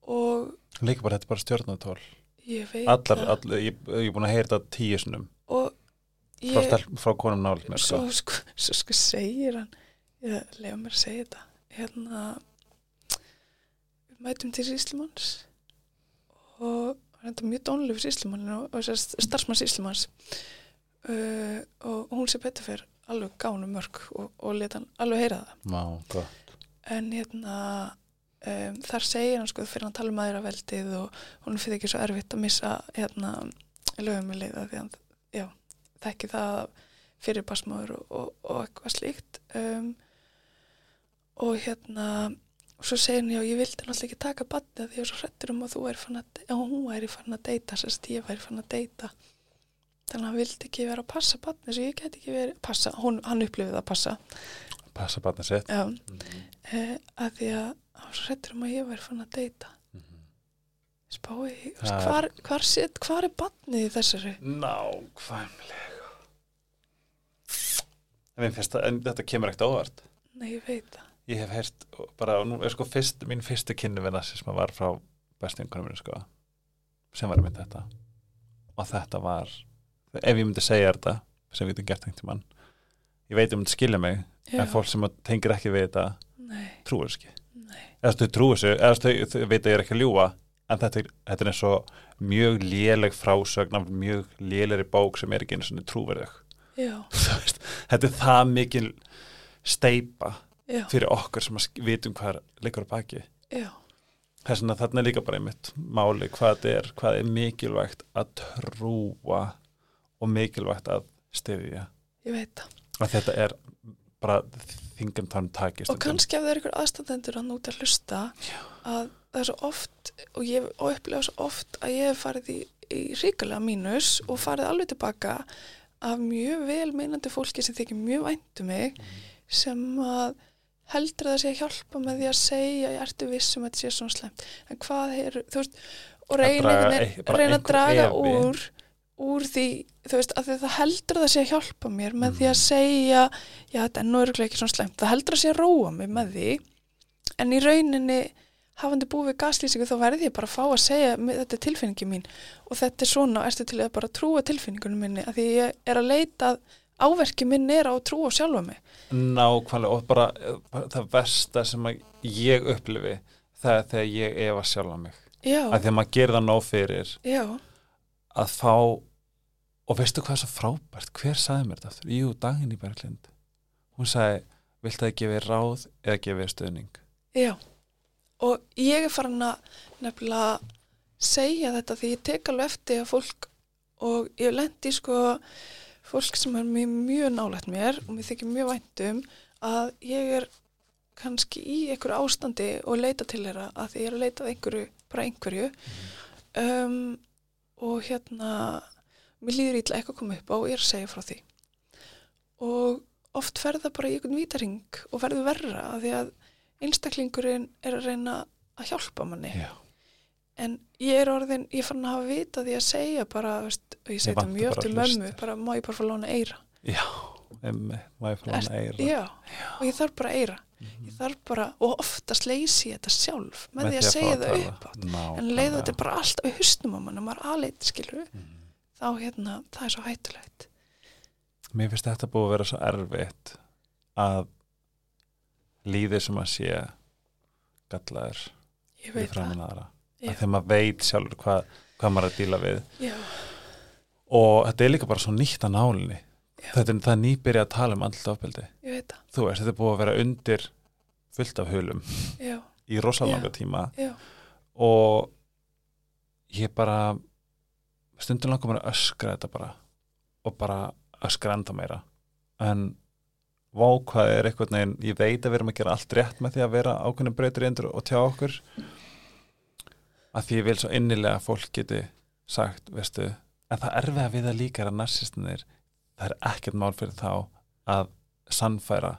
og Líka bara, þetta er bara stjórnatól ég veit Allar, það. allar ég, ég er búin að heyra þetta tíu sinum og frá, ég, stelp, frá konum mér sko. svo, sko, svo sko segir hann. Ég lega mér að segja þetta. Hérna við mætum til Íslimanns og hann er mjög dónlega fyrir Íslimann og, og starfsmanns Íslimanns uh, og hún sé betur fyrr alveg gánu mörg og, og leta hann alveg heyra það. Má, en hérna um, þar segir hann sko fyrir hann tala um aðra veldið og hún fyrir ekki svo erfitt að missa hérna lögumilið því hann já, þekki það fyrir basmáður og, og, og eitthvað slíkt. Um, og hérna og svo segir hann já ég vildi náttúrulega ekki taka badnið því ég var svo hrettur um að þú væri fann að já hún væri fann að deyta sérst ég væri fann að deyta. Þannig að hann vildi ekki vera að passa badnið svo ég get ekki verið passa, hún, hann upplifið að passa. Passa barnið sitt. Já, mm -hmm. eh, að því að hann var svo hrettur um að ég væri fann að deyta. Spái, veist, Það er- hvar, hvar, sit, hvar er badnið í þessari? Nákvæmlega. En, en þetta kemur ekkert óvart. Nei ég veit það Ég hef heyrt bara, og nú er sko fyrst, mín fyrstu kynni við nasisma var frá bestingunum minni sko sem var einmitt þetta. Og þetta var, ef ég myndi segja þetta sem við getum gert einhvern tímann ég veit um þetta skilja mig já, en fólk sem tengir ekki við þetta þess ekki. Eða þau trúir þessu, eða þau, veit að ég er ekki að ljúa en þetta er, þetta er eins og mjög léleg frásögn af mjög lélegri bók sem er ekki einu svona trúverðug. Þetta er það mikil steipa já, fyrir okkur sem að vitum hvað leikur á baki. Já. Þess vegna þarna er líka bara einmitt máli hvað þetta er, hvað er mikilvægt að trúa og mikilvægt að styðja. Ég veit það. Að þetta er bara þingum þannig takist og kannski ef það er ykkur aðstandendur að núta að hlusta að það er svo oft og ég upplega svo oft að ég hef farið í, í ríkulega mínus og farið alveg tilbaka af mjög vel meinandi fólki sem þykir mjög væntu mig sem að heldur að það sé að hjálpa með því að segja ég ertu viss um að þetta sé svona slemt en hvað er, þú veist og reyna, draga veginn- bara reyna að draga úr úr því, þú veist, að því það heldur að það sé að hjálpa mér með því Mm. að segja já, þetta er nú örgulega ekki svona slemt það heldur að sé að róa mig með því en í rauninni hafandi búið við gaslýsingu þá verði ég bara að fá að segja "Mér- þetta er tilfinningi mín. Og þetta er svona, ertu til að bara trúa tilfinningunum minni að því ég er að leita að áverki minn er á að trúa sjálfa mig. Nákvæmlega og bara, bara það versta sem að ég upplifi það er þegar ég efa sjálfa mig. Já, að að maður gerir það nóg fyrir já, að fá og veistu hvað er svo frábært? Hver sagði mér þetta aftur? Jú, Daginn í Berglind. Hún sagði, vilt það gefa þér ráð eða gefa þér stöðning já. Og ég er farin að nefnilega segja þetta því ég tek alveg eftir að fólk og ég lendi sko fólk sem er mjög, mjög nálægt mér og mér þykir mjög væntum að ég er kannski í einhverju ástandi og leita til þeirra að því ég er að leita einhverju, bara einhverju. Um, og hérna mér líður ítla eitthvað að koma upp á og ég er að segja frá því. Og oft fer það bara í einhvern vítaring og verður verra að því að einstaklingurinn er að reyna að hjálpa manni. Já. En ég er orðin, ég fann að hafa vita því að segja bara, veist, og ég segi þetta mjög til að mömmu bara má ég bara fá lána eira? Já, emmi, maður fyrir hann eira? já, og ég þarf bara eira. Ég þarf bara, og oftast leysi ég þetta sjálf með, því að fá segja það upp átt Nákvæmlega. en leiðu þetta bara allt á hustum á mann og maður aðleit skilur Mhm. þá hérna, það er svo hættulegt. Mér finnst þetta búið að vera svo erfitt að líðið sem að sé gallaður ég við veit það, framan aðra. Já. að þegar maður veit sjálfur hvað, hvað maður er að díla við. Já, og þetta er líka bara svo nýtt að nálinni. Þetta er það nýbyrja að tala um andlut ofbeldi. Þú veist, þetta er búið að vera undir fullt af hulum já, í rosalanga tíma. Já, og ég bara stundum langar mér að öskra þetta bara og bara öskra enda meira. En vá hvað er eitthvað neginn, ég veit að við erum að gera allt rétt með því að vera ákveðnum breytur endur og tjá okkur að því ég vil svo innilega að fólk geti sagt, veistu en það erfiða við það líka er að narsistinir það er ekkert mál fyrir þá að sannfæra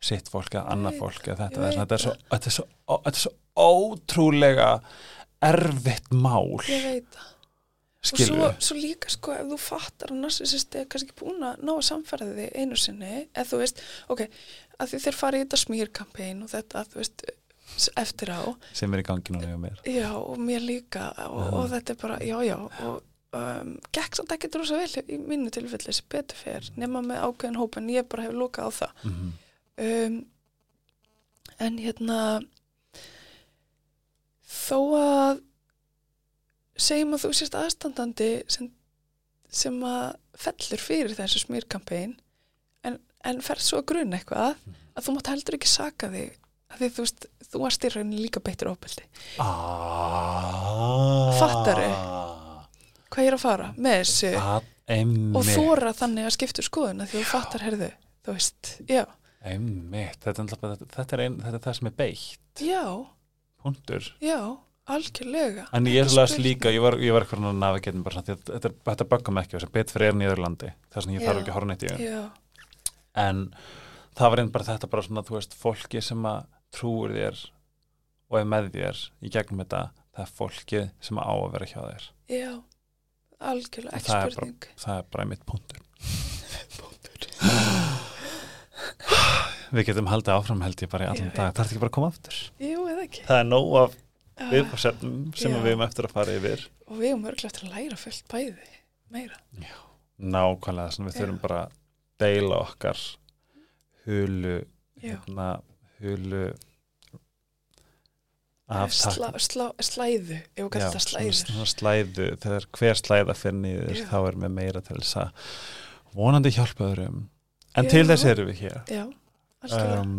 sitt fólk eða annað veit fólk eða þetta, ég þetta, veit. er svo, þetta, er svo, þetta er svo ótrúlega erfitt mál. Ég veit það. Og svo, svo líka sko ef þú fattar að narsisist er kannski búin að ná að samfæra þig einu sinni eða þú veist, ok, að því þeir fara í þetta smýrkampein og þetta, þú veist eftir á, sem er í gangi núna hjá mér já og mér líka og, Já. og þetta er bara, já já og um, gekk samt ekki rosa vel í mínu tilfelli sem betur fer nema með ákveðin hóp en ég bara hef lókað á það mm -hmm. um, en hérna þó að segjum að þú sést aðstandandi sem, sem að fellur fyrir þessu smýrkampein en en ferð svo að gruna eitthvað að þú mátt heldur ekki saka þig að því þú veist, þú varst í rauninni líka beittur ofbeldi. Ah, Fattarðu? hvað ég er að fara með þessu? Að einmitt. Og þóra þannig að skipta um skoðun að því þú fattar, herðu, þú veist já, einmitt, þetta er, náttúrulega- þetta, er ein, þetta er það sem er beitt. Já, punktur. Já algjörlega. En ég er spurning. líka, ég var, ég var eitthvað að navigatin bara svona, þetta, þetta böggar mig ekki þess að bet fyrir er nýðurlandi, þess að ég þarf Já. ekki að horfa neitt í En það var einn bara þetta bara svona, þú veist, fólki sem að trúir þér og er með þér í gegnum þetta, það er fólki sem á að vera hjá þér. já, algjörlega ekki Það er bara- spurning Það er bara mitt punktur. Við getum haldið áfram held ég bara í allan veit. dag, það er ekki bara að koma aftur. jú, eða ekki Það er nóg af Já. viðfarsefnum sem Já. við erum eftir að fara yfir. og við erum örglega eftir að læra fullt bæði meira Nákvæmlega, svona við Já. þurfum bara að deila okkar hulu já, hérna, hulu. Sla, slá, slæðu við kallum það slæður svona slæðu, þegar hver slæða fyrir niður, Já. þá er með meira til þess að vonandi hjálpa öðrum. En Já. til þess erum við hér. Já, um,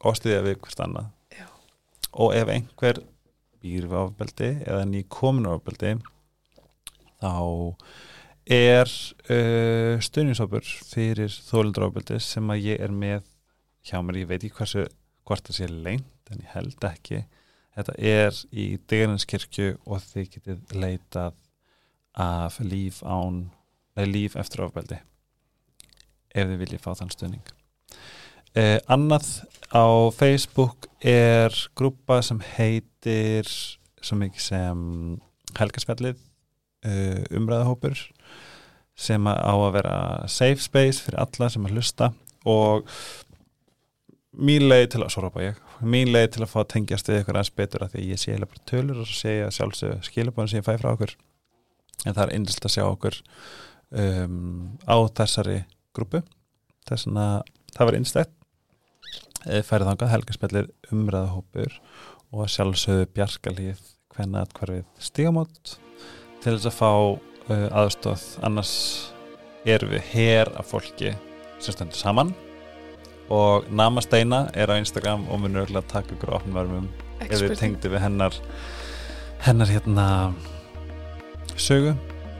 og stiðja við hvert annað. Og ef einhver býr við ofbeldi eða ný komin ofbeldi þá er uh, stuðningshópur fyrir þólendur ofbeldi sem að ég er með hjá mér, ég veit ekki hversu hvort það sé lengt en ég held ekki. Þetta er í Degarinskirkju og þið getið leitað af líf án nei, líf eftir ofbeldi ef þið viljið fá þann stuðning. Eh, annað á Facebook er grúpa sem heitir svo mikið sem helgaspjallið uh, umræðahópur sem á að vera safe space fyrir alla sem að hlusta og mín leið til að, svo rápa ég mín leið til að fá að tengjast við ykkur aðeins betur að því að ég sé heila bara tölur og svo sé ég sjálfsög skilabóðin sem ég fæ frá okkur. En það er eindilt að sjá okkur um, á þessari grúpu. Þess að það var einstætt færið þangað helgarspellir umræðahópur og að sjálfsögðu bjarkalíð hvenna atkvarfið stígamót. Til þess að fá uh, aðstóð annars erum við hér af fólki sem stendur saman og Namasteina er á Instagram og munur örugglega að taka ykkur vermum ekki ef við tengdi við hennar hennar hérna sögu,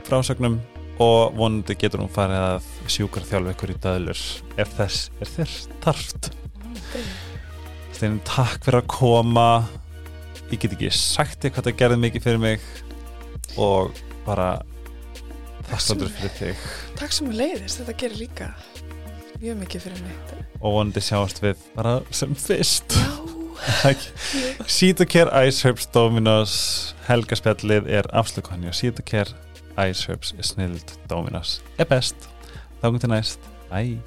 frásögnum. Og vonandi getur hún farið að sjúkar þjálfa ykkur í döðlur ef þess er þér tarft Steinin, takk fyrir að koma. Ég get ekki sagt þér hvað það gerði mikið fyrir mig og bara þakkláttur fyrir þig. Takk sem við leiðist, þetta gerir líka mjög mikið fyrir mig. Og vonandi sjáast við bara sem fyrst. Sýtukær Ice Herbs Dominos. Helgaspjallið er afslökuðan og Sýtukær Ice Herbs er snild Dominos. Er best, þá komum til næst. Bye.